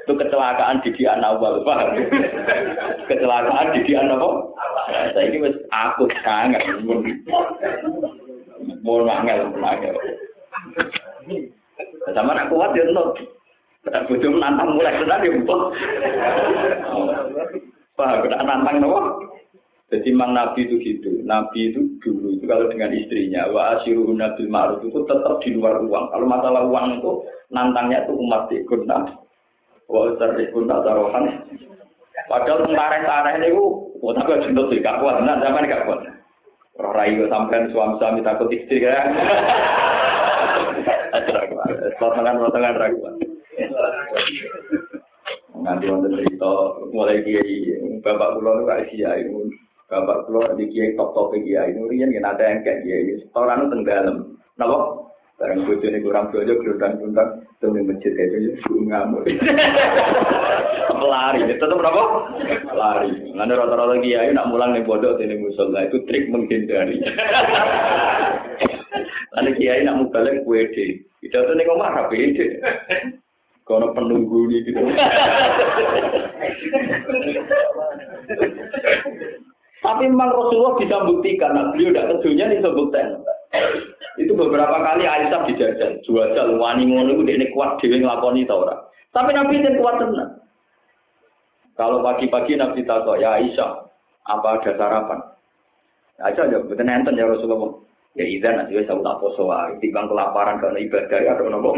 itu kecelakaan di dia awal, paham? Kecelakaan di dia apa? Saya ini aku sangat mau nangel nangel. Sama nak kuat ya. Kita bojo nantang mulai tenan ya. Paham, kita nantang nopo? Jadi memang Nabi itu gitu. Nabi itu dulu itu kalau dengan istrinya, wa asyiru nabil ma'ruf itu tetap di luar uang. Kalau masalah uang itu nantangnya itu umat ikunna. Wa usarikun tarohan. Padahal tentara-tentara ini, oh tapi harus untuk tidak kuat. Nah, zaman gak kuat. Roh rayu sampean suami-suami takut istri kan. Potongan-potongan raguan. Nganti wonten cerita mulai kiai bapak kula nu kaya kiai bapak kula di kiai top-top kiai nu riyen yen ada yang kayak kiai setoran teng dalem. Napa? Barang bojone kurang bojo glundang-glundang teng masjid itu ngamuk. *laughs* Lari, tetap berapa? Lari. Nanti rata-rata kiai nak mulang nih bodoh di musola itu trik menghindari. *laughs* Nanti kiai nak mubalek kue deh. Tidak tuh nih ngomong apa. Kono penunggu nih gitu. Tapi memang Rasulullah bisa buktikan, nah, beliau tidak kejunya disebutkan. Itu beberapa kali Aisyah dijajal, jual wani ngono itu ini kuat dewi ngelakoni tau ora. Tapi Nabi itu kuat tenang. Kalau pagi-pagi Nabi takut, ya Aisyah, apa ada sarapan? Aisyah jawab, betul nenten ya Rasulullah. Ya izan nanti saya tak poso timbang kelaparan karena ibadah ya nopo.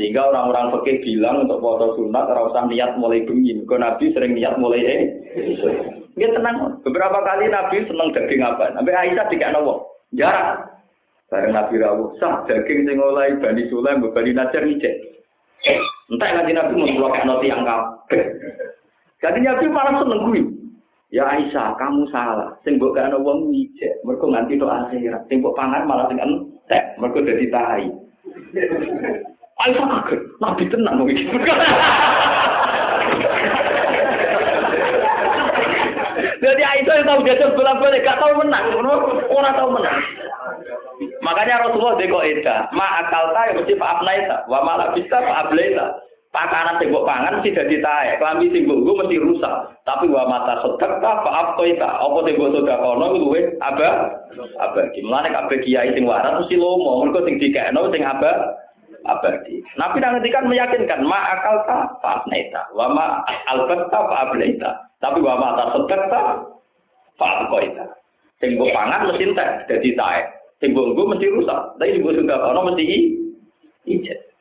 Sehingga orang-orang fakir bilang untuk foto sunat ora usah niat mulai bengi. Kau Nabi sering niat mulai eh. Dia tenang. Beberapa kali Nabi seneng daging apa? Nabi Aisyah tidak nopo. Jarak. Bareng Nabi rawuh sah daging sing oleh Bani Sulaim Bani Najar ngicek. Entah nanti Nabi mau ngelokek noti yang kabeh. Jadi Nabi malah seneng gue. Ya Aisyah, kamu salah. Sing mbok gak ana wong mijek, mergo nganti tok akhirat. Sing mbok pangan malah sing entek, mergo dadi tahi. Aisyah kaget, nabi tenang kok iki. Jadi Aisyah tahu jajal bolak-balik, gak tahu menang, orang tahu menang. Makanya Rasulullah deko eda, ma akal ta ya mesti pak abnaita, wa malah bisa pak ablaita. Pakanan sing pangan mesti dadi tae, klambi sing mbok mesti rusak. Tapi wa mata sedek ta fa aptoita, apa sing mbok sedakono luwe aba abadi. Mulane kabeh kiai sing waras mesti lomo, mergo sing dikekno sing aba abadi. Nabi nang ngendikan meyakinkan ma akal ta fa neta, wa ma albat ta fa ablaita. Tapi wa mata sedek ta fa aptoita. Sing mbok pangan mesti entek dadi tae. Sing mbok mesti rusak. Tapi sing mbok sedakono mesti ijet.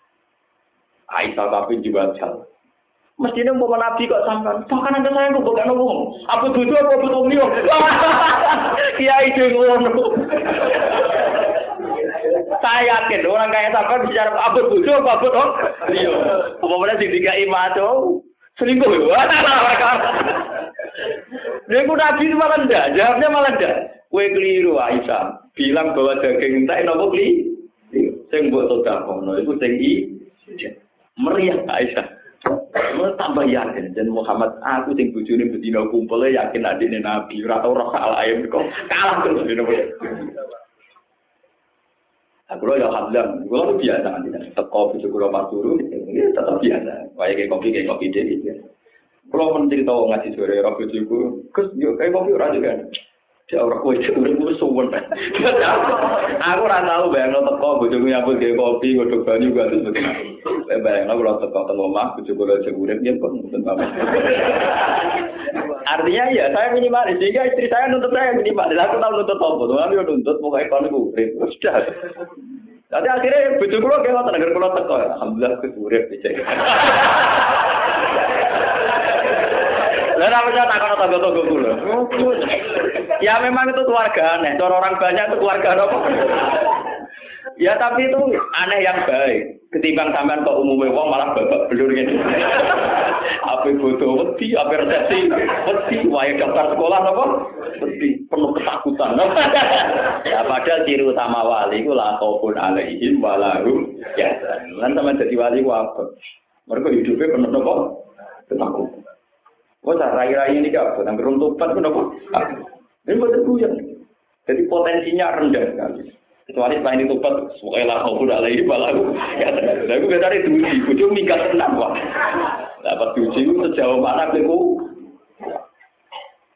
Aisyah tapi juga jal. Mestinya mau nabi kok sampean. Bahkan ada saya kok bukan ngomong. Apa duduk apa betul nih? *laughs* Kiai itu ngono. Saya yakin orang kaya sampean bicara apa duduk apa betul? Iya. Apa mana sih tiga imato? Selingkuh? *laughs* Dia pun nabi itu malah enggak. Jawabnya malah enggak. Kue keliru Aisyah. Bilang bahwa daging entek nopo keliru. Sing buat sodakono itu sing i meriah Aisyah. Tambah yakin dan Muhammad aku sing bojone bedina kumpul yakin adine Nabi ora tau roh kalah ayam kok kalah terus dene. Aku lo ya hadam, gue lo biasa nanti teko bojo kula pas turu, ya tetap biasa. Kayak kayak kopi kayak kopi deh gitu. Kalau men cerita ngaji sore ora bojoku, Gus yo kayak kopi ora juga. Ya ora kowe itu wis suwun. Aku ora tau bayangno teko bojoku nyambut gawe kopi, godhog banyu gua terus begini. Bayangno kalau teko teng omah bojoku sing urip yen pun mboten. Artinya ya saya minimalis sehingga istri saya nuntut saya minimalis. Aku tahu nuntut apa, tuh aku nuntut pokoknya kalau aku urip sudah. Nanti akhirnya bojo kula kayak ngoten kula teko. Alhamdulillah aku urip dicek. Lah namanya takon tangga-tangga kula. Ya memang itu keluarga aneh. Cara orang banyak itu keluarga apa? Ya tapi itu aneh yang baik. Ketimbang sampean kok umumnya wong malah babak belur gitu. apa foto wedi, apa resepsi wedi, wae daftar sekolah apa? Wedi, penuh keceplosan. ya padahal ciri utama wali ku la khaufun alaihim wa lahum yahzanun. Lan sama jadi wali ku apa? Mereka hidupnya penuh nopo? Ketakutan. Wah, rai-rai ini apa? Yang beruntupan itu nopo? Ini betul buyang. Jadi potensinya rendah sekali. Kecuali selain itu pun, semuanya kau udah lagi balaku. Ya, aku gak cari duji, kudu minggat tenang, Pak. Dapat itu sejauh mana aku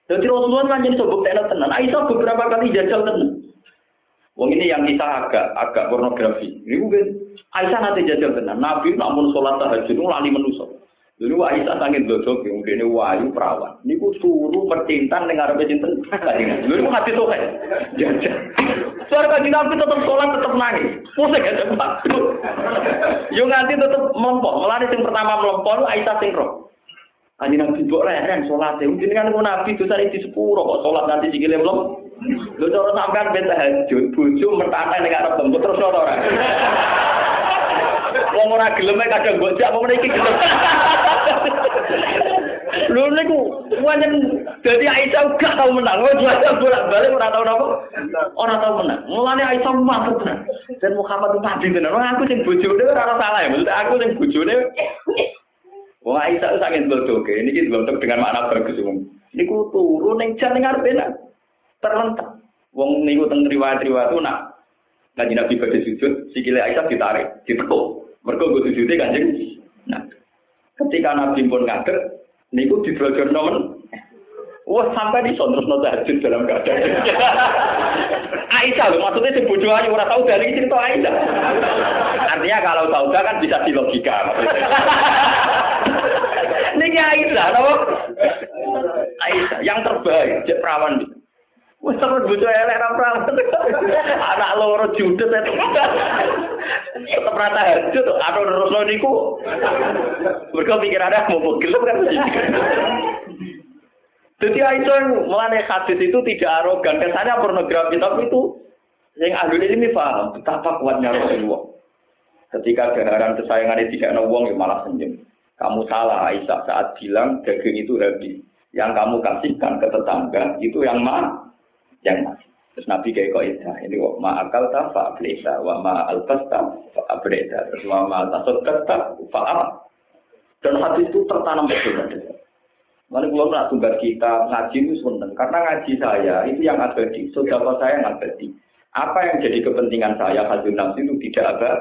jadi Rasulullah kan jadi sobok tenan tenan. Aisyah beberapa kali jajal tenan. Wong ini yang kisah agak agak pornografi. Ini mungkin Aisyah nanti jajal tenan. Nabi namun sholat tahajud itu lali menusuk. Dulu Aisyah sangat dodok, mungkin ini wahyu perawan. Ini ku suruh percintaan dengan Arab cinten. Dulu hati tuh kan, jajal. Suara kaji nabi tetap sholat tetap nangis. Pusing ya cepat. Yo nganti tetap melompok. Melani yang pertama melompok, Aisyah sing roh. Kanji Nabi mbok leren salat e. Mungkin kan Nabi dosa di sepuro kok salat nanti sikile mlem. Lho cara sampean ben tahajud, bojo mentane ning arep bembut terus ora ora. *laughs* Wong ora gelem kadang gojak apa iki gelem. Lho niku wanyen dadi Aisyah gak tau menang. Wong juara bolak-balik ora tau napa? Ora tau menang. Mulane Aisyah mantep tenan. Dan Muhammad Nabi tenan. Aku sing bojone ora salah ya. Maksud aku sing bojone Wah Aisyah itu bodoh, ini kita bentuk dengan makna bagus umum. Ini ku turun neng jan neng arbena terlentak. Wong niku teng riwayat-riwayat itu nak Kanjeng Nabi pada sujud, sikile Aisyah ditarik, ditekuk. Mergo go sujudé Kanjeng. Nah, ketika Nabi pun ngadeg, niku didrojor nomen. Wah, sampai di terus nota tahajud dalam keadaan. *laughs* Aisyah loh, maksudnya si bodoh aja orang tahu dari cerita Aisyah. Artinya kalau tahu kan bisa di logika. *laughs* Niki Aisyah, apa? Aisyah yang terbaik, cek perawan. Wes sampe bojo elek ra perawan. Anak loro judet itu. Tetep ra tahajud, anu terus niku. Mergo ada mau gelem kan. Jadi Aisyah melane hadis itu tidak arogan, kesannya pornografi, tapi itu yang ahli ini paham betapa kuatnya Rasulullah. Ketika keharan kesayangan tidak nawang ya malah senyum. Kamu salah Aisyah saat bilang daging itu habis. Yang kamu kasihkan ke tetangga itu yang ma, yang masih. Terus Nabi kayak kok itu, ini kok ma akal ta fa ablesa, wa ma alfasta fa abreda, terus wa ma tasod kata fa Dan hati itu tertanam betul. Mana belum nak tunggal kita ngaji itu. Karena ngaji saya itu yang abadi, saudara saya yang abadi. Apa yang jadi kepentingan saya hasil nafsu itu tidak ada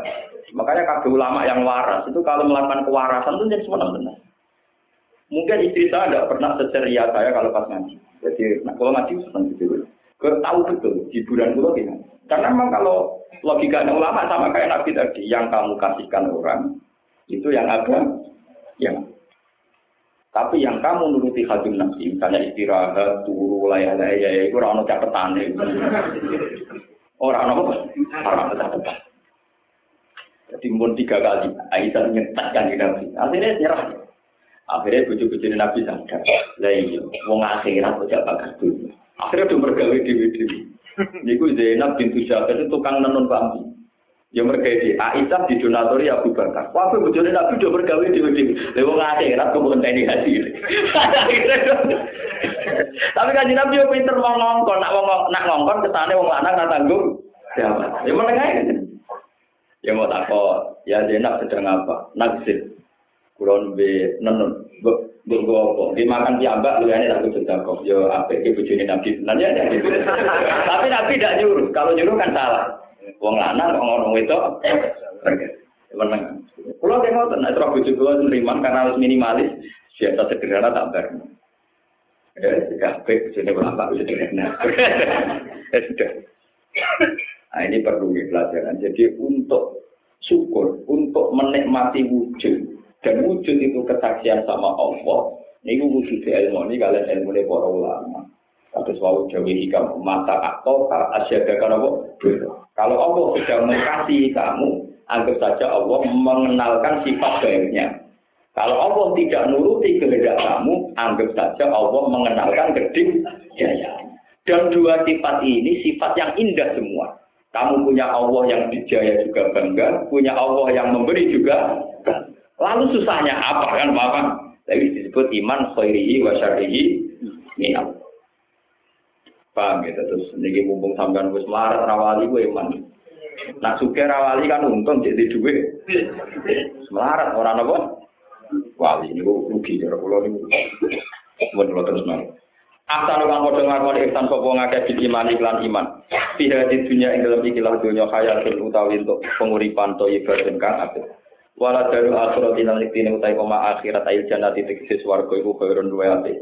Makanya kabeh ulama yang waras itu kalau melakukan kewarasan itu jadi benar. Mungkin istri saya tidak pernah seceria saya kalau pas ngaji. Jadi kalau ngaji seperti itu. Tahu betul hiburan gue gimana. Karena memang kalau logikanya ulama sama kayak Nabi tadi, yang kamu kasihkan orang itu yang ada, yang tapi yang kamu nuruti hati nafsi, misalnya istirahat, turu, layak layak, itu orang catatan. Orang apa? Orang catatan. Jadi pun tiga kali Aisyah nyetakkan di Nabi. Akhirnya nyerah. Akhirnya bujuk-bujuk Nabi sadar. Lah iya, wong akhirat kok bakas dulu. Akhirnya udah bergawe dewi-dewi. Niku Zainab bintu Jabir itu tukang nenun bambu. Ya mereka di Aisyah di donatori Abu Bakar. Wah, bujune Nabi udah bergawe dewi-dewi. Wong akhirat kok bukan tani haji. Tapi kan Nabi yo pinter mau ngongkon, nak wong nak ngongkon kesane wong lanang nak tanggung. Ya, ya menengah Ya mau takut, ya Zainab sedang apa? Naksir. Kulon be nenun. Gue apa? Dimakan piambak lu ini takut sudah kok. Yo apa ke bojone Nabi sebenarnya ya gitu. Tapi Nabi tidak nyuruh. Kalau nyuruh kan salah. Wong lanang kok ngono wedok. Meneng. Kulo teh ngoten nek terus bojo kula neriman karena harus minimalis biasa sederhana tak bar. Ya, kabeh bojone bapak sederhana. Ya sudah. Nah ini perlu pelajaran. Jadi untuk syukur, untuk menikmati wujud, dan wujud itu kesaksian sama Allah, ini wujud ilmu ini kalian ilmu ini para ulama. Tapi selalu jauh hikam mata atau asyada apa? Kalau Allah sudah mengasihi kamu, anggap saja Allah mengenalkan sifat baiknya. Kalau Allah tidak nuruti kehendak kamu, anggap saja Allah mengenalkan geding jaya. Dan dua sifat ini sifat yang indah semua. Kamu punya Allah yang dijaya juga bangga, punya Allah yang memberi juga. Lalu susahnya apa kan Bapak? Tapi disebut iman khairihi wa syarihi minal. Paham gitu terus niki mumpung sampean wis melarat rawali kuwi iman. Nak suke rawali kan untung jadi duit. Melarat orang apa? Wali ini rugi cara kula niku. Mun terus nang. Asal kang padha ngakoni ihsan sapa ngakeh bil iman iklan iman. Tidak di dunia ing dalam ikilah dunia khayal utawi untuk penguripan to ibadah kang. Wala dalu akhirat ilal iktine utai koma akhirat ail jannati tegese swarga iku khairun luwe apik.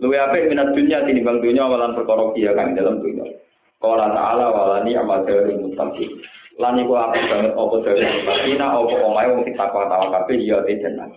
Luwe apik minat dunia tinimbang dunia walan perkara kia kang dalam dunia. Qala ta'ala walani amal dari mutaqin. Lan iku apik banget apa dari mutaqin apa omahe wong sing takwa tawa kabeh ya jannah.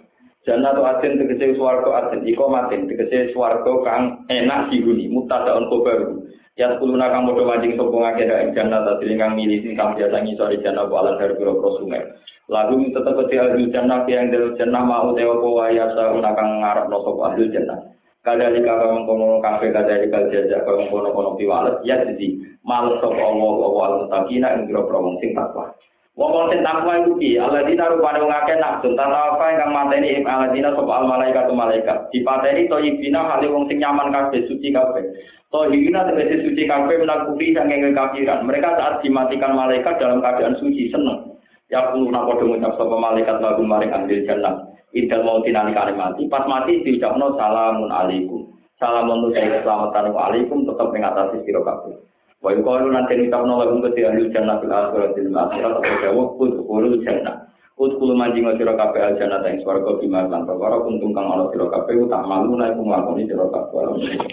Jannah tu asin tegese swarga asin iko matin tegese swarga kang enak dihuni mutadaun kobar. Ya kuluna kang padha manjing sapa ngakeh ing jannah ta kang milih sing kang biasa ngisor jannah wa ala dari pira sungai. Lagu tetep ke ahli jannah yang dari jannah mau dewa ko ya sa kang ngarep no sapa ahli jannah. Kadali kaka mengkono kafe kadali kal jajak kau mengkono kono piwalet ya jadi males sapa Allah wa ala takina ing pira sing takwa. Wong sing takwa iku piye? Alladzina rupane wong akeh nafsun tanpa apa ingkang mateni alladzina sapa al malaikat malaikat. Dipateni to ibina hale wong sing nyaman kabeh suci kabeh. To hina tegese suci kabeh menak kufi sange kafiran. Mereka saat dimatikan malaikat dalam keadaan suci seneng. Ya kulo nak padha ngucap sapa malaikat lagu maring ahli jannah. Idal mau tinani mati, pas mati diucapno salamun alaikum. Salamun utai keselamatan alaikum tetap mengatasi sira kabeh. Wa yuqalu nanti nitabna lahum ke ahli jannah fil akhirati lil akhirat atau jawab udkhulul jannah. Udkhul manjing sira kabeh al jannah ing swarga bima lan perkara kuntung kang ana sira kabeh tak malu nek nglakoni sira kabeh.